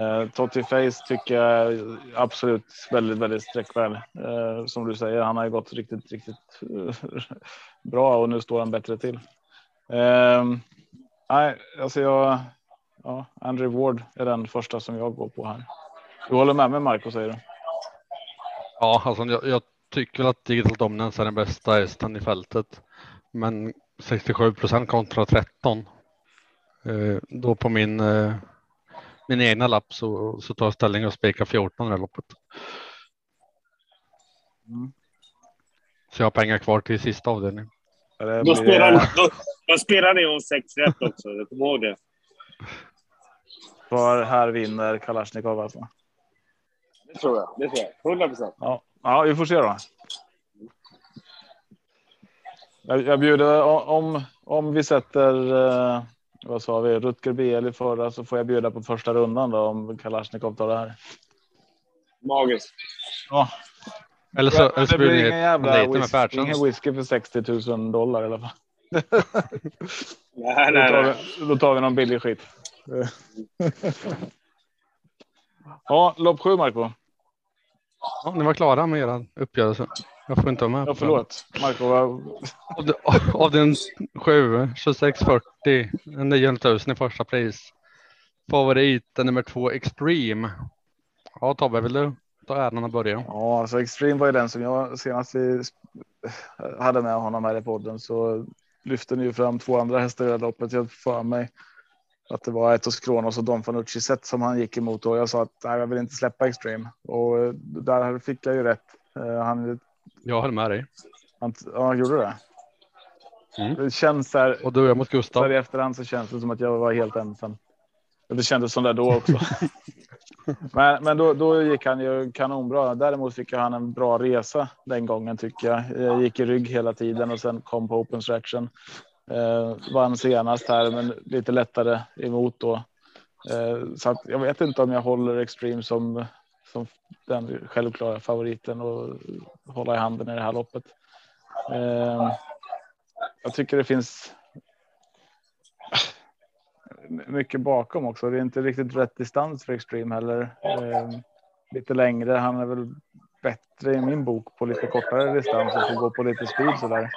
Eh, Totti Face tycker jag absolut väldigt, väldigt sträckvärd. Eh, som du säger, han har ju gått riktigt, riktigt eh, bra och nu står han bättre till. Eh, Nej, alltså jag. Ja, Andrew Ward är den första som jag går på här. Du håller med mig Marco säger du? Ja, alltså jag, jag tycker att Digital Dominance är den bästa hästen i fältet. Men 67 procent kontra 13. Eh, då på min, eh, min egna lapp så, så tar jag ställning och spikar 14 i det här loppet. Mm. Så jag har pengar kvar till sista avdelningen. Då spelar, då, då spelar ni om sex rätt också. Kom ihåg det. Var här vinner Kalashnikov alltså. Det tror jag. Det tror jag. 100 procent. Ja, ja, vi får se då. Jag, jag bjuder om om vi sätter. Eh, vad sa vi? Rutger BL i förra så får jag bjuda på första rundan då om Kalashnikov tar det här. Magiskt. Ja, Eller så, eller så det blir blir ingen det jävla whisky, ingen whisky för 60 000 dollar i alla fall. Nej, Då nej, tar, nej. vi, då tar vi någon billig skit. Ja, lopp sju Marco. Ja, ni var klara med er uppgörelse. Jag får inte vara med. Ja, förlåt. Marco, vad- Av, de, av den 7, 2640, 900 000 i första pris. Favoriten nummer två Extreme. Ja Tobbe, vill du ta äran och börja? Ja, alltså Extreme var ju den som jag senast hade med honom här i podden så lyfte ni ju fram två andra hästar i det loppet. Jag för mig att det var Etos Kronos och Don Fanucci set som han gick emot och jag sa att nej, jag vill inte släppa Extreme och där fick jag ju rätt. Eh, Han, Jag håller med dig. han ja, gjorde det. Mm. Det känns så här. Och du är mot Så här Gustav. i efterhand så känns det som att jag var helt ensam. Det kändes som det då också. men men då, då gick han ju kanonbra. Däremot fick han en bra resa den gången tycker jag. Jag gick i rygg hela tiden och sen kom på open stretchen. Eh, vann senast här, men lite lättare emot då. Eh, så jag vet inte om jag håller Extreme som, som den självklara favoriten och hålla i handen i det här loppet. Eh, jag tycker det finns mycket bakom också. Det är inte riktigt rätt distans för Extreme heller. Eh, lite längre. Han är väl bättre i min bok på lite kortare distans och får gå på lite speed sådär. där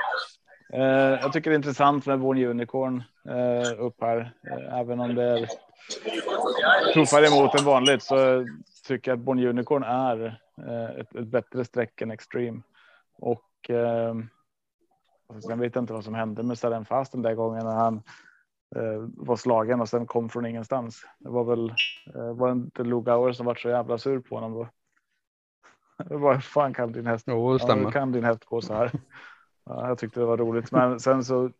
jag tycker det är intressant med Born Unicorn eh, upp här, eh, även om det är tuffare emot än vanligt så tycker jag att Born Unicorn är eh, ett, ett bättre streck än Extreme och eh, Sen vet jag inte vad som hände med Saren Fast den där gången när han eh, var slagen och sen kom från ingenstans. Det var väl eh, var det inte Lugauer som var så jävla sur på honom då. Var fan kan din häst? Jo, det Ja, stämmer. hur kan din häst gå så här? Ja, jag tyckte det var roligt, men sen så.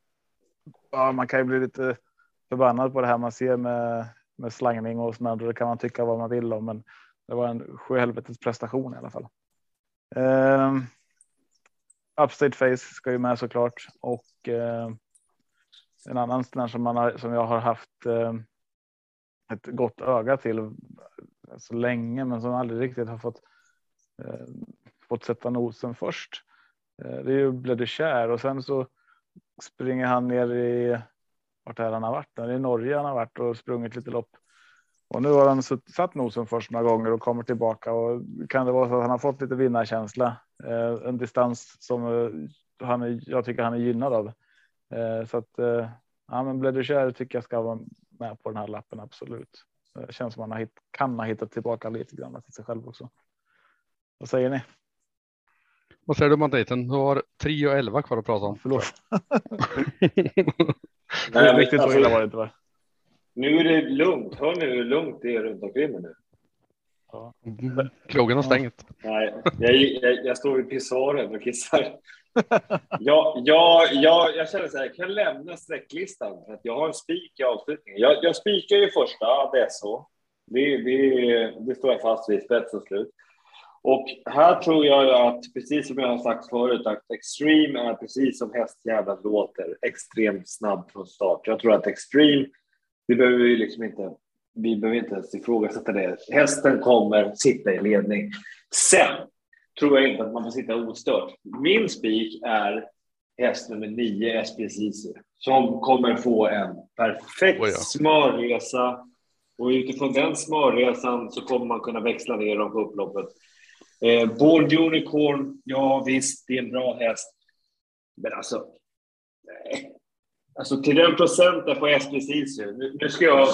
Ja, man kan ju bli lite förbannad på det här man ser med med slangning och sådär. Det kan man tycka vad man vill om, men det var en sjuhelvetes prestation i alla fall. Um, Upstate Face ska ju med såklart och uh, en annan sån som man har, som jag har haft uh, ett gott öga till så länge, men som aldrig riktigt har fått uh, fått sätta nosen först. Eh, det är ju Blöder Kär och sen så springer han ner i vart är han har varit? Det är i Norge han har varit och sprungit lite lopp. Och nu har han satt nosen först några gånger och kommer tillbaka och kan det vara så att han har fått lite vinnarkänsla. Eh, en distans som eh, han är, jag tycker han är gynnad av. Eh, så att eh, ja, men Blöder Kär tycker jag ska vara med på den här lappen. Absolut. Det känns som han har hitt, kan ha hittat tillbaka lite grann till sig själv också. Vad säger ni? Vad säger du om dejten? Du har 3 och 11 kvar att prata om. Förlåt. Nej, Riktigt så alltså, illa var det inte va? Nu är det lugnt. Hör ni hur lugnt det är runt omkring mig nu? Mm. Krogen har stängt. Nej, jag, jag, jag står i pissoaren och kissar. Jag, jag, jag, jag känner så här, jag kan lämna sträcklistan för att jag har en spik i avslutningen. Jag, jag spikar ju första, det är så. Det, det, det står jag fast vid, spets och slut. Och här tror jag att, precis som jag har sagt förut, att Extreme är precis som hästjäveln låter, extremt snabb från start. Jag tror att Extreme, det behöver vi liksom inte, vi behöver inte ens ifrågasätta det. Hästen kommer sitta i ledning. Sen tror jag inte att man får sitta ostört. Min spik är häst nummer nio, SPCC, som kommer få en perfekt Oh ja. smörresa. Och utifrån den smörresan så kommer man kunna växla ner dem på upploppet. Eh, Born Unicorn, ja visst, det är en bra häst. Men alltså, nej. Alltså till den procenten på SPC nu, nu ska jag...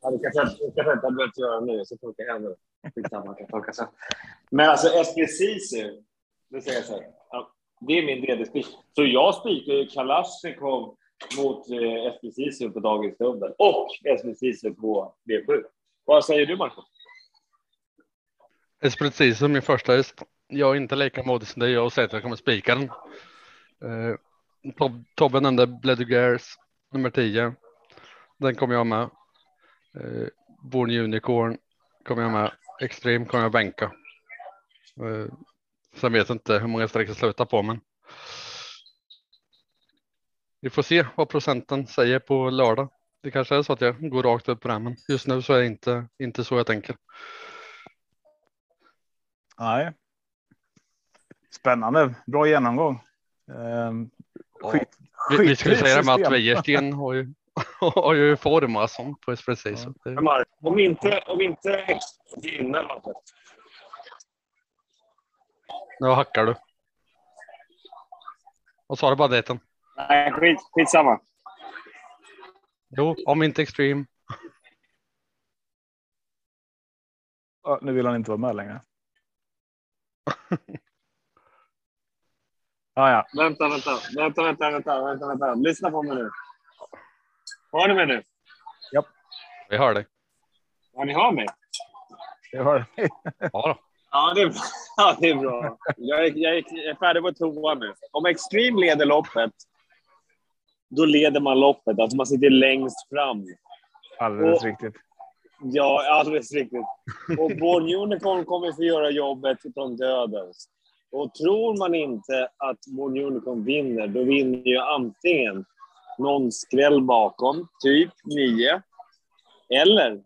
Ja, det kanske jag kanske inte behövt göra nu, så funkar jag ändå. Skitsamma, kan tolka sen. Men alltså SPC, det säger jag så här. Ja, det är min vd-spik. Så jag spikar ju Kalashnikov mot eh, SPC på dagens dubbel och SPC på V7. Vad säger du, Marco? Det är precis som min första häst. Jag är inte lika modig som dig. Jag säger att jag kommer spika den. Eh, Tob Tobbe nämnde Bledugers nummer 10. Den kommer jag med. Eh, Born Unicorn kommer jag med. Extreme kommer jag bänka. Eh, sen vet jag inte hur många streck jag slutar på, men. Vi får se vad procenten säger på lördag. Det kanske är så att jag går rakt upp på den, men just nu så är det inte, inte så jag tänker. Nej. Spännande. Bra genomgång. Ehm, skit, Vi, vi skulle säga det med att. Wäjersten har ju, har ju form alltså på Espresso. Ja. så det- om inte, om inte loppet. Nu hackar du. Och sa du bara det? Nej, skit, skitsamma. Jo, om inte Extreme. Ja, nu vill han inte vara med längre. Ah, ja, Vänta, vänta, vänta, vänta, vänta, vänta, vänta. Lyssna på mig nu. Hör ni mig nu? Vi hör dig. Ja, ni hör mig? det har Ja, då. Ja, det är, ja, det är bra. Jag är, jag är, jag är färdig på toa nu. Om Extreme leder loppet, då leder man loppet. Alltså man sitter längst fram. alldeles Och- riktigt. Ja, alldeles riktigt. Och Born Unicorn kommer få göra jobbet från dödens. Och tror man inte att Born Unicorn vinner, då vinner ju antingen någon skräll bakom, typ 9. Eller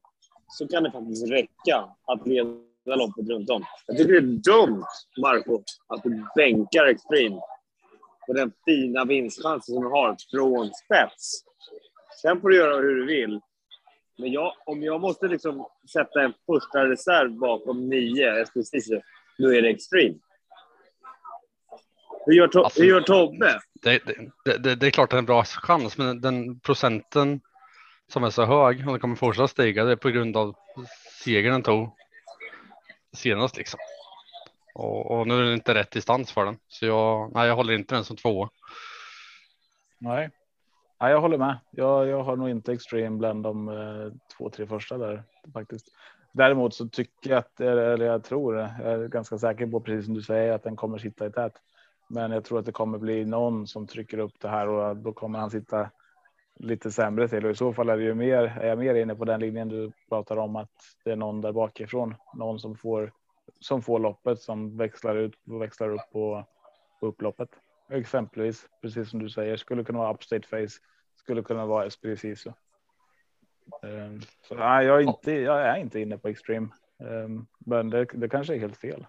så kan det faktiskt räcka att leda loppet runt om. Jag tycker det är dumt, Marco, att du bänkar Extreme på den fina vinstchansen som du har från spets. Sen får du göra hur du vill. Men jag, om jag måste liksom sätta en första reserv bakom nio SPC, då är det Extreme. Hur gör, to- Alltså- hur gör Tobbe? Det, det, det, det är klart det är en bra chans, men den procenten som är så hög och den kommer fortsätta stiga, det är på grund av segern den tog senast liksom. Och, och nu är det inte rätt distans för den, så jag, nej, jag håller inte den som tvåa. Nej. Ja, jag håller med. Jag, jag har nog inte extreme bland de eh, två, tre första där faktiskt. Däremot så tycker jag att, eller jag tror, jag är ganska säker på precis som du säger att den kommer sitta i tät. Men jag tror att det kommer bli någon som trycker upp det här och då kommer han sitta lite sämre till och i så fall är det ju mer. Är jag mer inne på den linjen du pratar om att det är någon där bakifrån, någon som får som får loppet som växlar ut och växlar upp på, på upploppet. Exempelvis, precis som du säger, skulle kunna vara upstate face, skulle kunna vara Sisu. Um, så nej, jag är inte, jag är inte inne på extreme, um, men det, det kanske är helt fel.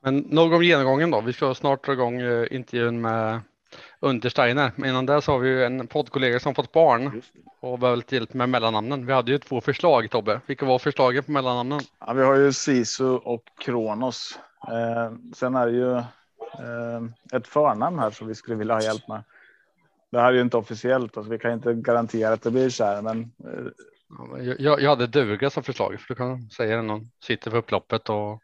Men nog om genomgången då. Vi ska snart dra igång eh, intervjun med Untersteiner. Men innan det så har vi ju en poddkollega som fått barn och behöver lite hjälp med mellannamnen. Vi hade ju två förslag Tobbe. Vilka var förslagen på mellannamnen? Ja, vi har ju Sisu och Kronos. Eh, sen är det ju ett förnamn här som vi skulle vilja ha hjälp med. Det här är ju inte officiellt, alltså vi kan inte garantera att det blir så här, men eh, Jag, jag hade duga som förslag, för du kan säga det någon sitter på upploppet och,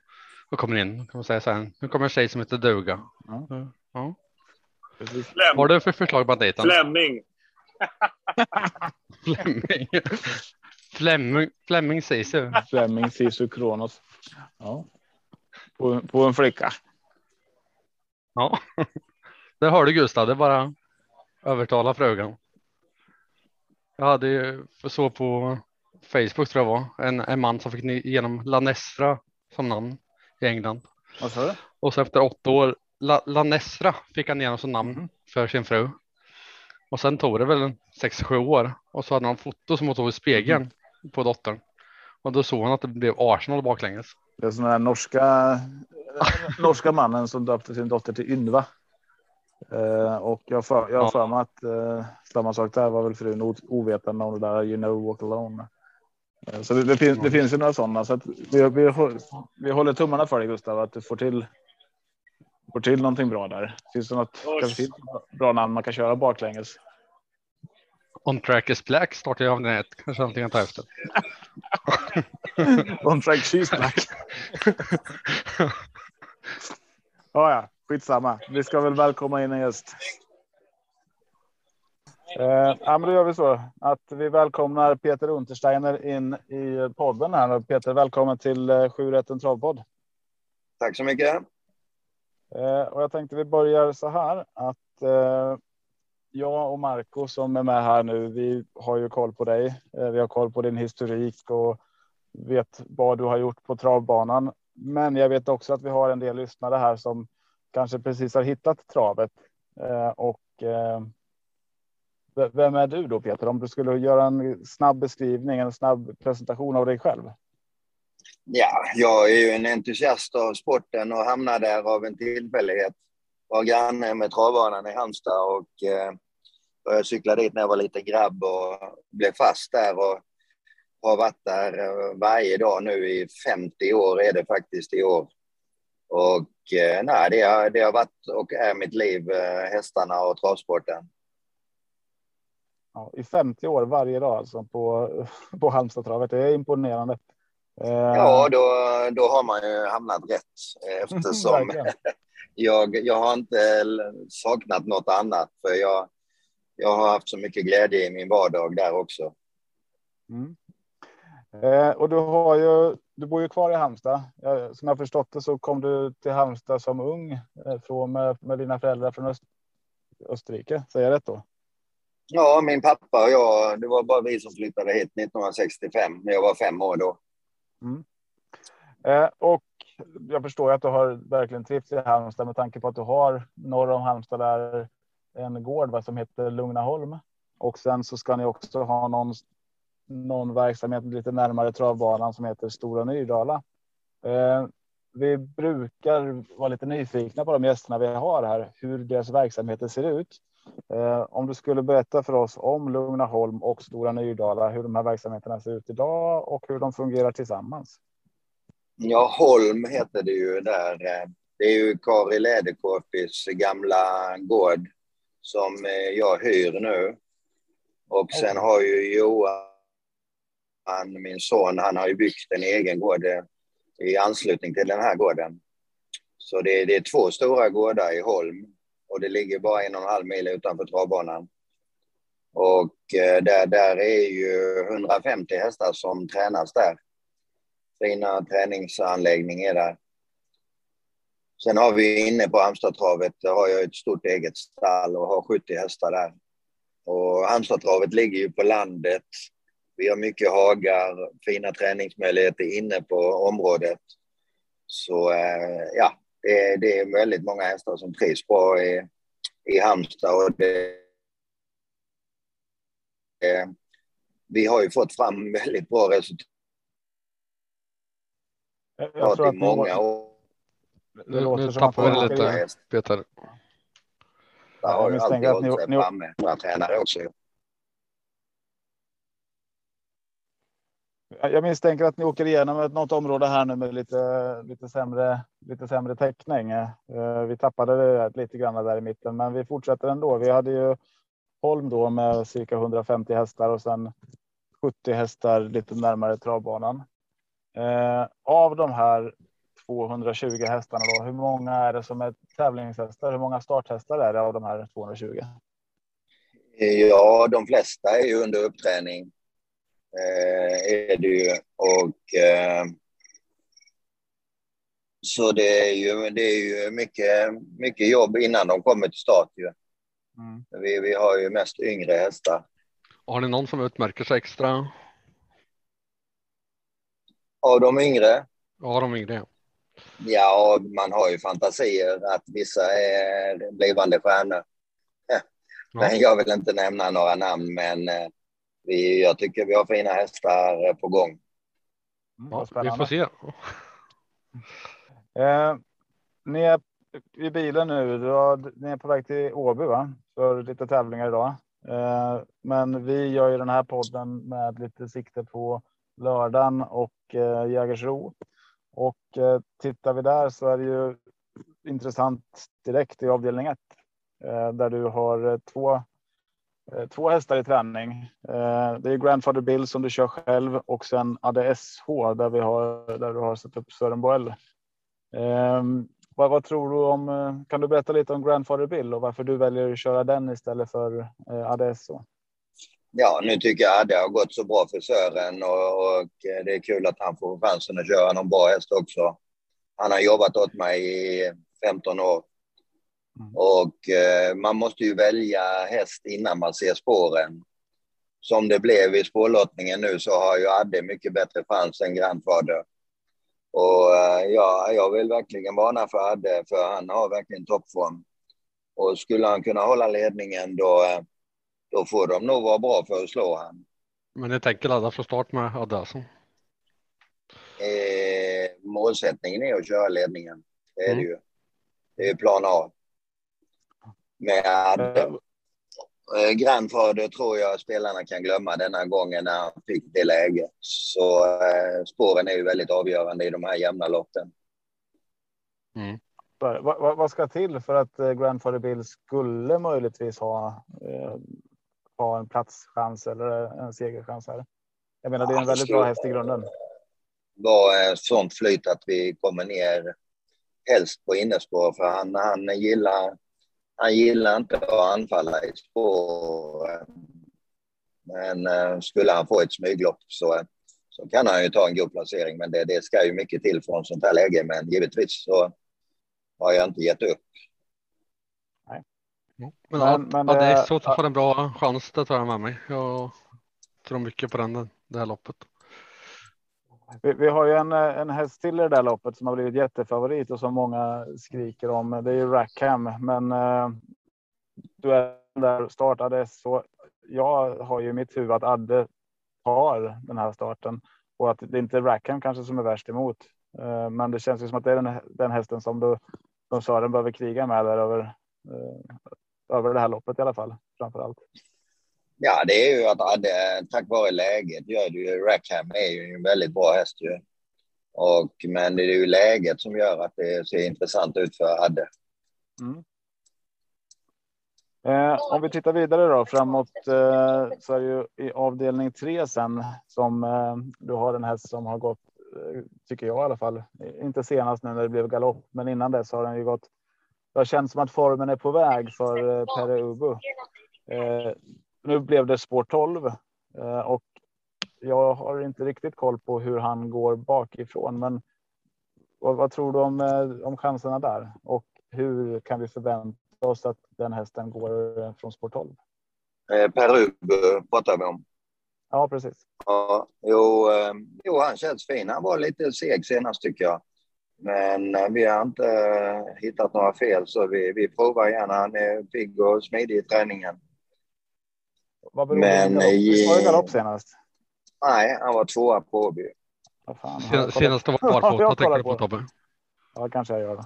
och kommer in. Då kan man säga så här, nu kommer en tjej som heter duga. Ja. Ja. Vad har du för förslag banditen? Flemming. Flemming. Flemming, Flemming Sisu. Fleming Sisu Kronos. Ja. På, på en flicka. Ja, det har du Gustav. Det är bara övertala frugan. Jag hade ju så på Facebook tror jag var en, en man som fick igenom Lanestra som namn i England. Vad sa du? Och så efter åtta år La, Lanestra fick han igenom som namn Mhm. för sin fru. Och sen tog det väl sex, sju år och så hade han foto som hon tog i spegeln på dottern. Och då såg han att det blev Arsenal baklänges. Det är sån här norska, norska mannen som döpte sin dotter till Ynva. Eh, och jag för, jag har för mig att eh, samma sak där var väl frun ovetande om det där You know walk alone. Eh, så det, det, finns, det finns ju några sådana så att vi, vi, vi håller tummarna för dig Gustav att du får till får till någonting bra där. Finns det något finns något bra namn man kan köra baklänges? On track is black startar jag av den. Kanske någonting kan ta efter. On track cheese black. Ja, ja, skitsamma. Vi ska väl välkomna in en gäst. Eh, ja, men då gör vi så att vi välkomnar Peter Untersteiner in i podden här. Peter, välkommen till eh, 7 rätten travpodd. Tack så mycket. Eh, och jag tänkte vi börjar så här att eh, jag och Marco som är med här nu, vi har ju koll på dig. Eh, vi har koll på din historik och vet vad du har gjort på travbanan. Men jag vet också att vi har en del lyssnare här som kanske precis har hittat travet. Eh, och eh, vem är du då Peter? Om du skulle göra en snabb beskrivning, en snabb presentation av dig själv. Ja, jag är ju en entusiast av sporten och hamnade där av en tillfällighet. Var granne med travbanan i Halmstad och eh, började cykla dit när jag var liten grabb och blev fast där och har varit där eh, varje dag nu i 50 år är det faktiskt i år. Och eh, nej, det har, det har varit och är mitt liv, eh, hästarna och travsporten. Ja, I 50 år varje dag alltså på, på Halmstadtravet. Det är imponerande. Ja, då, då har man ju hamnat rätt eftersom jag, jag har inte saknat något annat. För jag, jag har haft så mycket glädje i min vardag där också. Mm. Eh, och du har ju, du bor ju kvar i Halmstad. Som jag förstått det så kom du till Halmstad som ung eh, från, med, med dina föräldrar från Öst, Österrike. Säger jag rätt då? Ja, min pappa och jag, det var bara vi som flyttade hit 1965 när jag var fem år då. Mm. Eh, och jag förstår att du har verkligen trivts i Halmstad med tanke på att du har norr om Halmstad där en gård va, som heter Lugnaholm. Och sen så ska ni också ha någon, någon verksamhet lite närmare travbanan som heter Stora Nydala. Eh, vi brukar vara lite nyfikna på de gästerna vi har här, hur deras verksamheter ser ut. Eh, om du skulle berätta för oss om Lugnaholm och Stora Nydala, hur de här verksamheterna ser ut idag och hur de fungerar tillsammans. Ja, Holm heter det ju där. Det är ju Kari Läderkorpis gamla gård som eh, jag hyr nu. Och sen har ju Johan, min son, han har ju byggt en egen gård eh, i anslutning till den här gården. Så det, det är två stora gårdar i Holm och det ligger bara en och en halv mil utanför travbanan. Och eh, där, där är ju 150 hästar som tränas där. Fina träningsanläggningar där. Sen har vi inne på Halmstadtravet, där har jag ett stort eget stall och har 70 hästar där. Och Halmstadtravet ligger ju på landet. Vi har mycket hagar, fina träningsmöjligheter inne på området. Så eh, ja, det, det är väldigt många hästar som trivs bra i, i Halmstad. Och det, eh, vi har ju fått fram väldigt bra resultat jag tror i många år. Nu, nu tappar vi lite, Peter. Jag har ju alltid hållit sig framme. Några tränare också. Jag misstänker att ni åker igenom ett, något område här nu med lite, lite, sämre, lite sämre täckning. Eh, vi tappade det lite grann där i mitten, men vi fortsätter ändå. Vi hade ju Holm då med cirka 150 hästar och sen 70 hästar lite närmare travbanan. Eh, av de här 220 hästarna, då, hur många är det som är tävlingshästar? Hur många starthästar är det av de här 220? Ja, de flesta är ju under uppträning är det ju. Och, eh, så det är ju, det är ju mycket, mycket jobb innan de kommer till start. Ju. Mm. Vi, vi har ju mest yngre hästar. Har ni någon som utmärker sig extra? Av de yngre? Ja, de yngre. Ja, man har ju fantasier att vissa är blivande stjärnor. Men jag vill inte nämna några namn, men eh, vi, jag tycker vi har fina hästar på gång. Mm, ja, vi får se. Eh, ni är i bilen nu. Har, ni är på väg till Åby va? för lite tävlingar idag. Eh, men vi gör ju den här podden med lite sikte på lördagen och eh, Jägersro. Och eh, tittar vi där så är det ju intressant direkt i avdelning 1 eh, där du har eh, två Eh, Eh, två hästar i träning. Eh, det är Grandfather Bill som du kör själv och sen ADSH där vi har där du har satt upp Sören Boell. Ehm, vad, vad, tror du om? Eh, kan du berätta lite om Grandfather Bill och varför du väljer att köra den istället för ADSH? Ja, nu tycker jag att det har gått så bra för Sören och, och det är kul att han får chansen att köra någon bra häst också. Han har jobbat åt mig i 15 år och eh, man måste ju välja häst innan man ser spåren. Som det blev i spårlottningen nu så har ju Adde mycket bättre chans än Grandfather. Och eh, ja, jag vill verkligen varna för Adde, för han har verkligen toppform. Och skulle han kunna hålla ledningen då, eh, då får de nog vara bra för att slå han. Men ni tänker ladda för start med Adde alltså? Eh, målsättningen är att köra ledningen. Det är mm. det ju. Det är plan A med eh, grannfader tror jag spelarna kan glömma denna gången när han fick det läget. Så eh, spåren är ju väldigt avgörande i de här jämna loppen. Mm. Vad, vad, vad, ska till för att eh, Grandfather Bill skulle möjligtvis ha, eh, ha en platschans eller en segerchans här? Jag menar, det är en väldigt bra häst i grunden. Var sånt flyt att vi kommer ner helst på innespår för han, han gillar han gillar inte att anfalla i spår. Men eh, skulle han få ett smyglopp så, så kan han ju ta en god placering. Men det, det ska ju mycket till från sånt här läge. Men givetvis så har jag inte gett upp. Nej. Men, men, men ja, det är så att få en bra chans, det tar jag med mig. Jag tror mycket på den, det här loppet. Vi, vi, har ju en, eh, en häst till i det där loppet som har blivit jättefavorit och som många skriker om. Det är ju Rackham, men eh, du är där startade så jag har ju i mitt huvud att Adde tar den här starten och att det inte är Rackham kanske som är värst emot. Eh, men det känns ju som att det är den, den hästen som du som Sören behöver kriga med där över, eh, över det här loppet i alla fall framför allt. Ja, det är ju att Adde, eh, tack vare läget, gör det ju. Rackham är ju en väldigt bra häst ju. Och, men det är ju läget som gör att det ser intressant ut för Adde. Mm. Eh, om vi tittar vidare då framåt eh, så är det ju i avdelning tre sen som eh, du har den häst som har gått, eh, tycker jag i alla fall, inte senast nu när det blev galopp, men innan dess har den ju gått. Det har känts som att formen är på väg för eh, Pere Ubu. Eh, nu blev det spår 12 eh, och jag har inte riktigt koll på hur han går bakifrån. Men vad, vad tror du om, eh, om chanserna där och hur kan vi förvänta oss att den hästen går eh, från spår 12? Eh, Peru pratar vi om. Ja, precis. Ja, jo, jo, han känns fin. Han var lite seg senast tycker jag. Men vi har inte hittat några fel så vi, vi provar gärna. Han är pigg och smidig i träningen. Vad beror Men, det på? Var det galopp senast? Nej, han var tvåa på Åby. Senast var barfota tänker du på Tobbe? Ja, kanske jag gör. Det.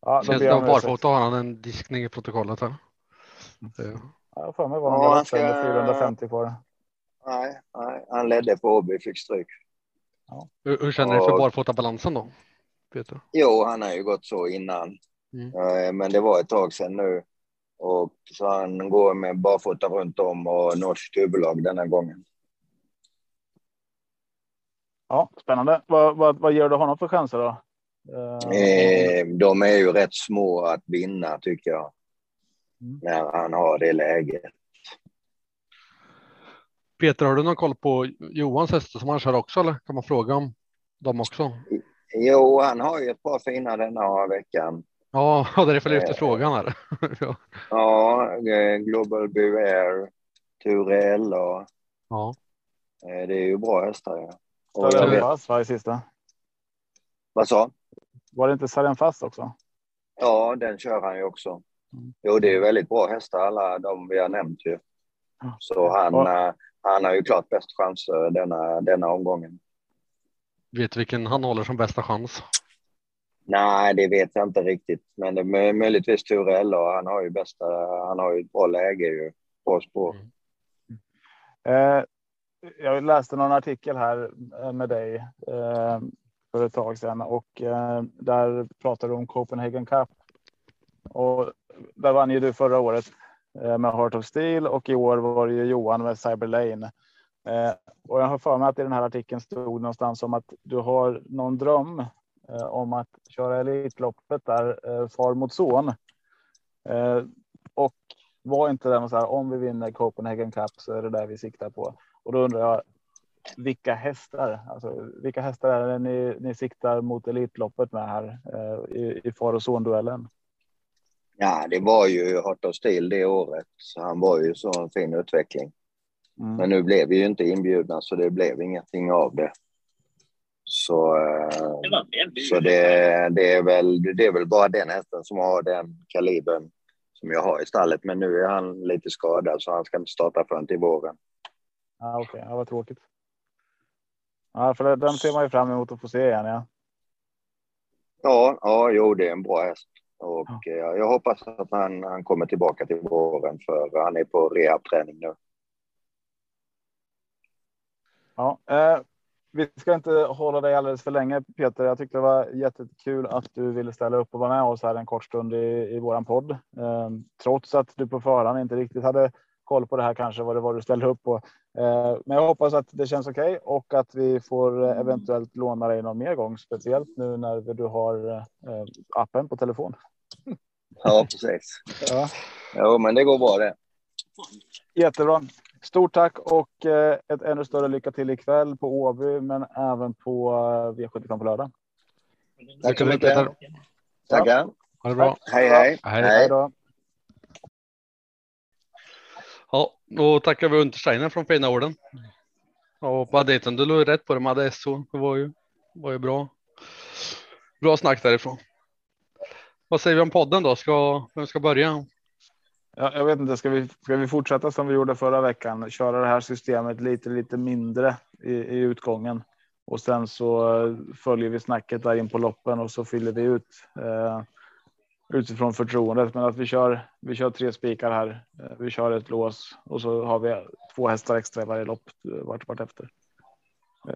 Ja, Senast var barfota har han en diskning i protokollet här. Ja, jag för mig var han ja, ska... 450 kvar. Nej, nej, han ledde på Åby, fick stryk. Ja. Hur, hur känner du för barfotabalansen då? Peter? Jo, han har ju gått så innan. Mm. Men det var ett tag sedan nu. Och så han går med barfota runt om och norskt huvudlag denna gången. Ja, spännande. Vad, vad, vad ger du honom för chanser då? Eh, de är ju rätt små att vinna tycker jag. Mm. När han har det läget. Peter, har du någon koll på Johans hästar som han kör också eller kan man fråga om dem också? Jo, han har ju ett par fina denna veckan. Ja, det är därför jag lyfter frågan här. ja, Global Beware, Turell och ja. Eh, det är ju bra hästar. Ja. Större fast var i sista. Vad sa? Var det inte Sarien fast också? Ja, den kör han ju också. Mm. Jo, det är väldigt bra hästar alla de vi har nämnt ju. Så han, ja. han har ju klart bäst chans denna, denna omgången. Vet vilken han håller som bästa chans? Nej, det vet jag inte riktigt. Men det är möjligtvis Turell och han har ju bästa, han har ju ett bra läge ju på spår. Mm. Eh, jag läste någon artikel här eh, med dig. Eh, för ett tag sedan och eh, där pratade du om Copenhagen Cup. Och där vann ju du förra året eh, med Heart of Steel och i år var det ju Johan med Cyber Lane. Eh, och jag har för mig att i den här artikeln stod någonstans om att du har någon dröm om att köra Elitloppet där, eh, far mot son. Eh, och var inte det så här, om vi vinner Copenhagen Cup så är det där vi siktar på. Och då undrar jag, vilka hästar, alltså vilka hästar är det ni, ni siktar mot Elitloppet med här eh, i, i far och son-duellen? Ja, det var ju Heart of Steel det året. Så han var ju så en fin utveckling. Mm. Men nu blev vi ju inte inbjudna så det blev ingenting av det. Så, eh, så det, det, är väl, det är väl bara den hästen som har den kalibern som jag har i stallet. Men nu är han lite skadad så han ska inte starta förrän till våren. Ja, Okej, okay. ja, vad tråkigt. Ja, för den ser man ju fram emot att få se igen. Ja, Ja, ja jo, det är en bra häst. Och eh, jag hoppas att han, han kommer tillbaka till våren för han är på rehabträning nu. ja. Eh, vi ska inte hålla dig alldeles för länge Peter. Jag tyckte det var jättekul att du ville ställa upp och vara med oss här en kort stund i, i våran podd. Eh, trots att du på förhand inte riktigt hade koll på det här kanske vad det var du ställde upp på. Eh, men jag hoppas att det känns okej okay och att vi får eh, eventuellt låna dig någon mer gång, speciellt nu när du har eh, appen på telefon. Ja, precis. Ja. Jo, men det går bra det. Jättebra. Stort tack och ett ännu större lycka till ikväll på Åby, men även på V75 på lördag. Tack så mycket. Tackar. Ha det bra. Hej, hej. Hej. Hej då. Ja, då tackar vi Untersteiner från fina orden. Och banditen, du låg rätt på det med Adesso. Det var ju, var ju bra. Bra snack därifrån. Vad säger vi om podden då? Ska, vem ska börja? Ja, jag vet inte, ska vi, ska vi fortsätta som vi gjorde förra veckan? Köra det här systemet lite, lite mindre i, i utgången och sen så eh, följer vi snacket där in på loppen och så fyller vi ut eh, utifrån förtroendet. Men att vi kör, vi kör tre spikar här. Eh, vi kör ett lås och så har vi två hästar extra i varje lopp eh, vart, vart efter.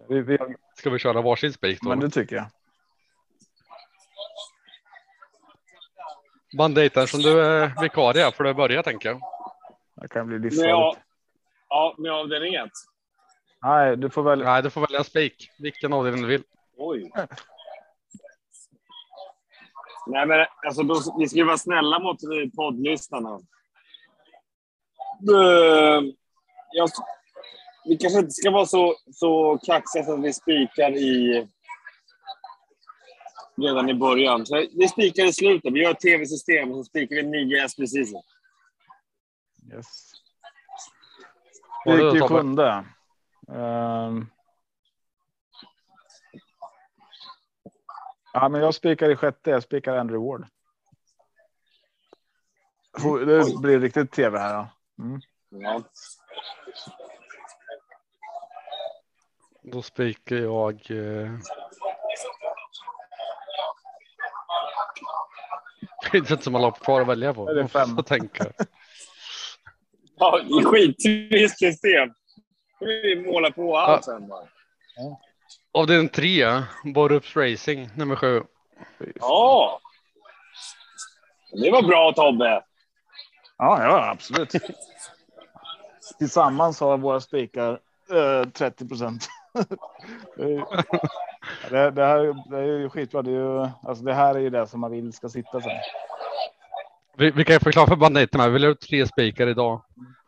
Vi, vi, Ska vi köra varsin spik då? men det tycker jag. Banditen som du är vikarie för att börja tänker jag. Det kan bli livsfarligt. ja, med avdelning ett. Nej, du får väl. Nej, du får välja spik. Vilken avdelning du vill. Oj. Nej, men alltså, då, vi ska ju vara snälla mot poddlyssnarna. Jag, vi kanske inte ska vara så, så kaxiga så att vi spikar i redan i början. Så vi spikar i slutet. Vi gör ett tv-system och så spikar vi nio häst precis. Yes. Spik i sjunde. Ehm. Ja, men jag spikar i sjätte. Jag spikar Andrew Ward. Det blir riktigt tv här. Ja. Mm. Ja. Då spikar jag. Eh... Det är inte så många lopp kvar att välja på. Det är Man fem. tänka. Ja, skittrist system. Vi målar på allt sen. Va? Avdelning tre, Borups Racing nummer sju. Ja! Det var bra Tobbe. Ja, ja, absolut. Tillsammans har våra spikar eh, 30 procent. det, det, här, det är ju skitbra. Det, är ju, alltså det här är ju det som man vill ska sitta sen. Vi, vi kan ju förklara för banditerna. Vi väljer ut tre spikar idag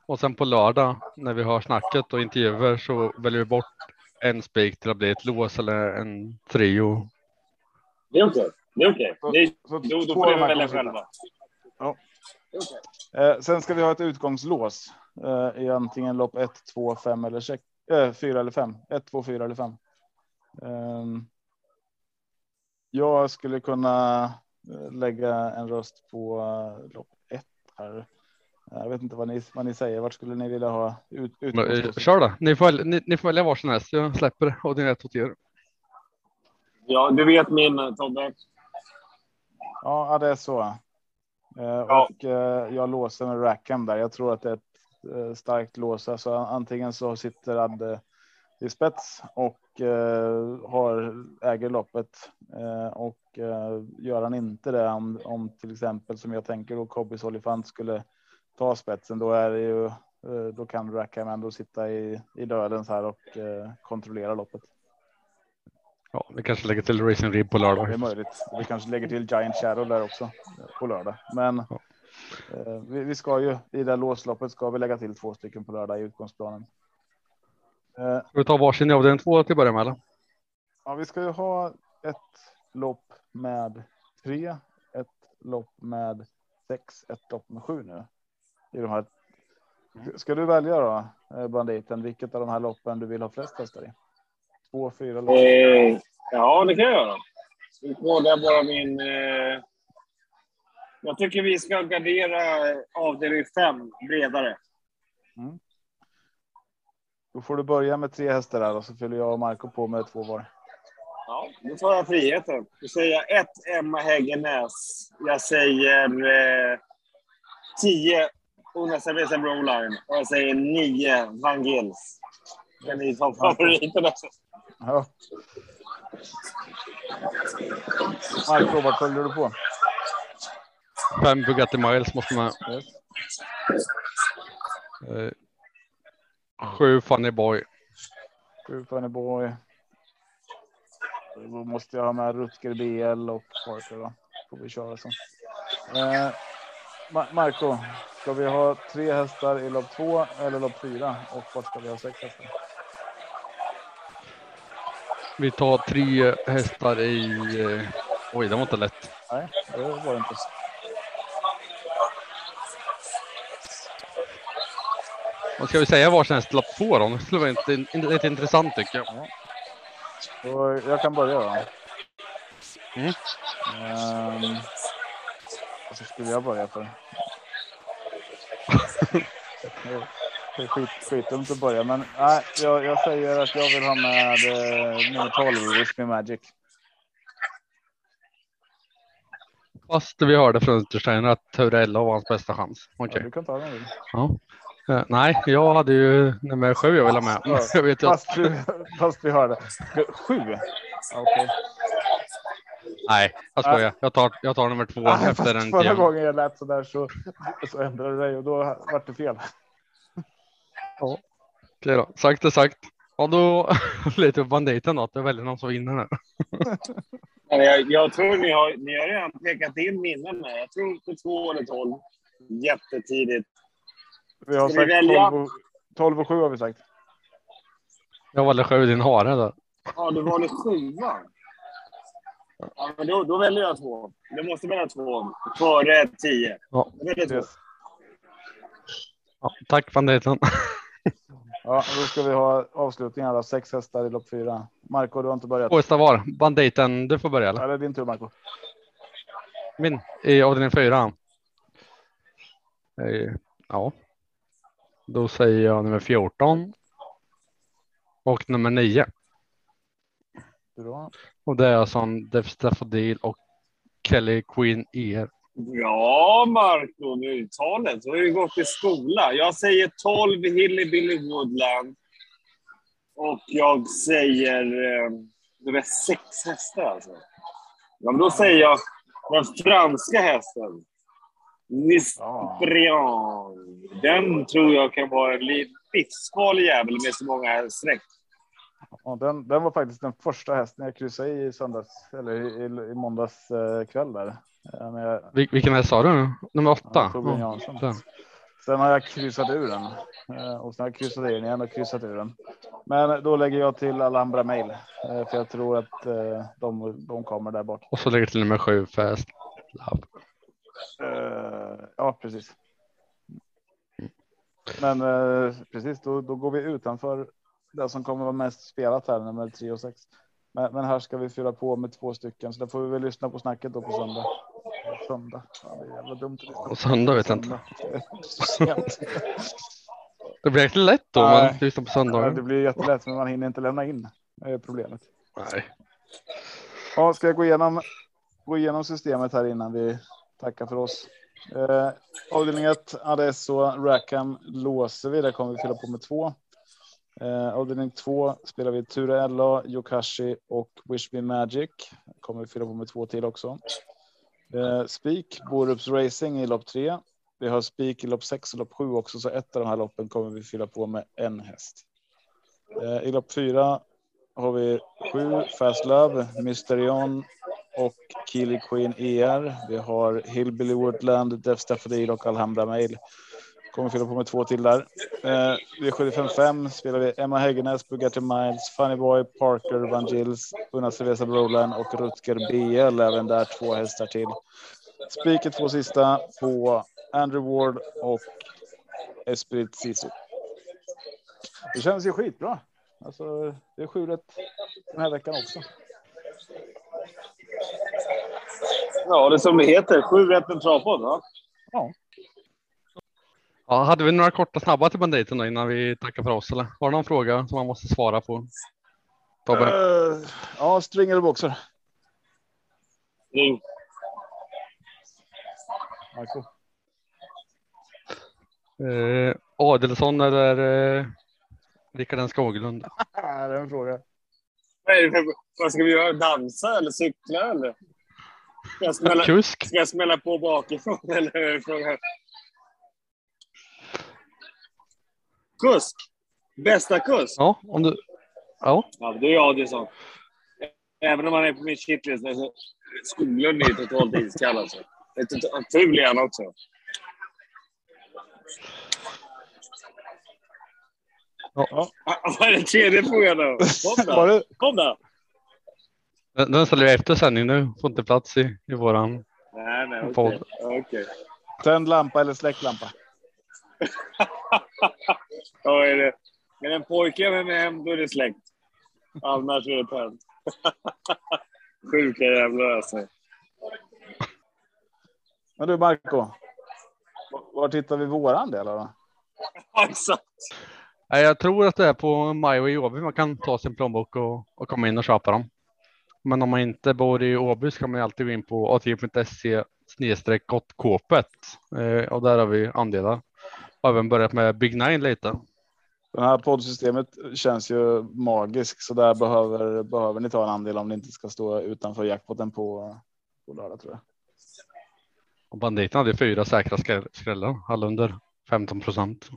och sen på lördag när vi har snacket och intervjuer så väljer vi bort en spik till att bli ett lås eller en trio. Det är okej. Det är okej. Ni- Så Då, då två får de här välja själva. Ja. Det är okej. Eh, sen ska vi ha ett utgångslås eh, i antingen lopp 1, 2, 5 eller 6, eh, 4 eller 5. 1, 2, 4 eller 5. Ehm, jag skulle kunna eh, lägga en röst på eh, lopp 1 här. Jag vet inte vad ni, vad ni säger. Vart skulle ni vilja ha ut, Men, eh, utgångslåset? Kör då. Ni får, ni, ni får välja varsin häst. Jag släpper och det är rätt åt. Ja, du vet min eh, Tobbe. Ja, det är så. Eh, Ja. Och eh, jag låser med Rackham där. Jag tror att det är ett eh, starkt lås. Alltså, antingen så sitter Adde i spets och eh, har äger loppet eh, och eh, gör han inte det om, om till exempel som jag tänker då Kobbis Olifant skulle ta spetsen, då är det ju eh, då kan Rackham ändå sitta i, i dödens här och eh, kontrollera loppet. Ja, vi kanske lägger till Racing Rib på lördag. Det är möjligt. Vi kanske lägger till Giant Shadow där också på lördag. Men Ja. eh, vi, vi ska ju i det låsloppet ska vi lägga till två stycken på lördag i utgångsplanen. Eh, Ska vi ta varsin i avdelning två till att börja med? Eller? ja, vi ska ju ha ett lopp med tre, ett lopp med sex, ett lopp med sju nu. I de här. Ska du välja då, eh, banditen, vilket av de här loppen du vill ha flest hästar i? Två, fyra lopp? Eh, ja, det kan jag göra. Nu kollar jag bara min... Eh... Jag tycker vi ska gardera avdelning fem bredare. Då får du börja med tre hästar där och så fyller jag och Marco på med två var. Ja, då tar jag friheten. Då säger jag ett Emma Häggenäs. Jag säger eh, tio Una Cerveza Broline. Och jag säger nio Van Gils. Den är som favoriterna. Ja. Marco, vad följer du på? Fem Bugatti Miles måste man. Yes. Sju Funny Boy. Sju Funny Boy. Då måste jag ha med Rutger BL och Parker då. Får vi köra så. Eh, Ma- Marco, ska vi ha tre hästar i lopp två eller lopp fyra? Och vart ska vi ha sex hästar? Vi tar tre hästar i... Eh, oj, det var inte lätt. Nej, det var det inte. Vad ska vi säga varsin häst i lopp två då? Det skulle vara inte, inte, lite intressant tycker jag. Så jag kan börja då. Mm. Vad så skulle jag börja för? Det är skit, skitdumt att börja, men nej, jag, jag säger att jag vill ha med eh, nummer 12, Wish Me Magic. Fast vi hörde från Untersteiner att Turello var hans bästa chans. Okej. Ja, du kan ta den. Ja. Eh, nej, jag hade ju nummer sju jag ville ha med. Ja, Jag vet ju att, Fast, vi, fast vi hörde. Sju? Okej. nej, jag skojar. Jag tar, jag tar nummer två Nej, efter fast en förra tian. gången jag lät så där så, så ändrade det dig och då vart det fel. Okej då, sagt är sagt. Ja, då lite på banditen då, att det väljer någon som vinner nu. Jag, jag tror ni har, ni har redan pekat in minnen med. Jag tror på två eller tolv. Jättetidigt. Vi har Ska sagt välja? 12 och, 12 och 7 har vi sagt. Jag valde sju din hare där. Ja, du valde sjuan. Ja, men då, då väljer jag två. Du måste välja två före tio. Ja. Yes. Ja, tack banditen. Ja, då ska vi ha avslutningar då. Sex hästar i lopp fyra. Marco, du har inte börjat. Två hästar var. Banditen, du får börja eller? Eller din tur Marco. Min i avdelning fyra. Eh, Ja. Då säger jag nummer 14. Och nummer 9. Du då? Och det är som Def Staffodil och Kelly Queen ER. Bra, Marco, med uttalet. Du har ju gått i skola. Jag säger 12 Hillbilly Woodland. Och jag säger... Eh, det är sex hästar alltså. Ja, men då säger jag den franska hästen. Nisprian. Den tror jag kan vara en li- livsfarlig jävel med så många streck. Ja, den, den var faktiskt den första hästen jag kryssade i söndags eller i, i, i måndags eh, kväll där. Jag, Vil- Vilken häst sa du nu? Nummer åtta? Ja, Ja. Sen har jag kryssat ur den eh, och sen har jag kryssat i den igen och kryssat ur den. Men då lägger jag till Alhambra Mail eh, för jag tror att de, de kommer där bak. Och så lägger jag till nummer sju Fast Love. Ja, precis. Men eh, precis, då, då går vi utanför det som kommer vara mest spelat här, nummer tre och sex. Men, men här ska vi fylla på med två stycken, så då får vi väl lyssna på snacket då på söndag. Söndag. Ja, det är jävla dumt. att lyssna på Och söndag vet jag inte. Det blir jäkligt lätt då om man lyssnar på Ja, söndagar. det blir jättelätt, men man hinner inte lämna in. Det är problemet. Nej. Ja, ska jag gå igenom, gå igenom systemet här innan vi tackar för oss. Eh, avdelning 1, Adesso, Rackham låser vi. Där kommer vi fylla på med två. Eh, avdelning 2 spelar vi Ture L.A., Yokashi och Wish Me Magic. Kommer vi fylla på med två till också. Eh, Spik, Borups Racing i lopp tre. Vi har Spik i lopp sex och lopp sju också, så ett av de här loppen kommer vi fylla på med en häst. Eh, I lopp fyra har vi sju Fast Love, Mysterion och Keely Queen ER. Vi har Hillbilly Woodland, Def Staffodil och Alhambra Mail. Kommer fylla på med två till där. Eh, V755 spelar vi Emma Häggenäs, Bugatti Miles, Funny Boy, Parker, Van Gills, Una Cerveza Broline och Rutger BL. Även där två hästar till. Spiket två sista på Andrew Ward och Esprit Sisu. Det känns ju skitbra. Alltså, det är sju rätt den här veckan också. Ja, det som det heter. Sju rätt en travpodd? Ja. Ja, hade vi några korta snabba till banditen då innan vi tackar för oss? Eller har du någon fråga som man måste svara på? Tobbe? Uh, ja, string eller boxer? Ring. Marco. Eh, Adelsson eller eh, Rickard N Skoglund? det är en fråga. Det vad ska vi göra? Dansa eller cykla eller? Ska jag smälla, Kusk? ska jag smälla på bakifrån eller? Kusk? Bästa kusk? Ja, om du. Ja, Ja, det är Adielsson. Även om han är på min shitlist. så- Skoglund är ju totalt iskall alltså. Det är tot- Ful är han också. ja. Ah, Vad är den tredje frågan då? Kom då! Kom då! Den, den ställer vi efter sändning nu. Får inte plats i, i våran. Nej, nej, okej. Podd. Okej. tänd lampa eller släckt lampa? Ja, är det. Är det en pojke med mig hem, då är det släkt. Annars är det tänt. Sjuka jävlar alltså. Men du Marco. Var tittar vi våran del då? Exakt. Nej, jag tror att det är på Majo i Åby man kan ta sin plånbok och, och komma in och köpa dem. Men om man inte bor i Åby så kan man ju alltid gå in på atg.se snedstreck kåpet eh, och där har vi andelar. Och även börjat med Big Nine lite. Det här poddsystemet känns ju magiskt så där behöver, behöver ni ta en andel om ni inte ska stå utanför jackpoten på, på lördag tror jag. Och banditen hade fyra säkra skräll- skrällar, alla under 15 procent.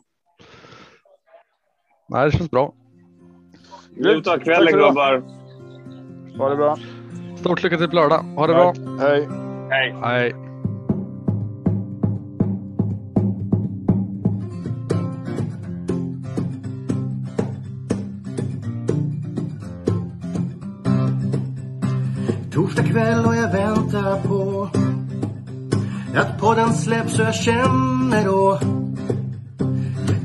Nej, det känns bra. För idag. gubbar. Ha det bra. Stort lycka till på lördag. Ha det bra. Tack. Hej. Hej. Hej. Torsdag kväll och jag väntar på att podden släpps så jag känner då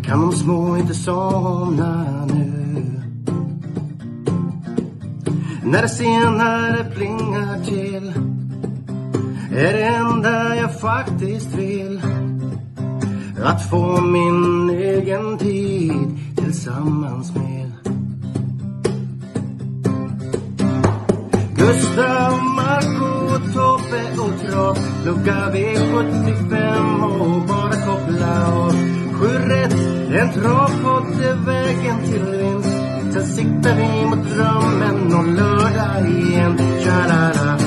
kan de små inte somna nu. När det senare plingar till är det enda jag faktiskt vill. Att få min egen tid tillsammans med. Gustav, Marco, Tobbe och Trav Lucka V75 och bara koppla av. Sju rätt, en travpodd är vägen till vinst siktar vi mot drömmen och lördag igen. Tja-la-la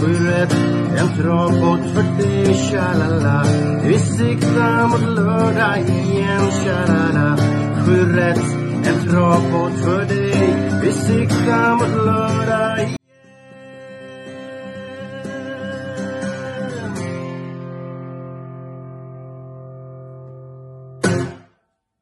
Sju rätt, en travbåt för dig Tja-la-la. Vi siktar mot lördag igen Tja-la-la. Sju rätt, en travbåt för dig. Vi siktar mot lördag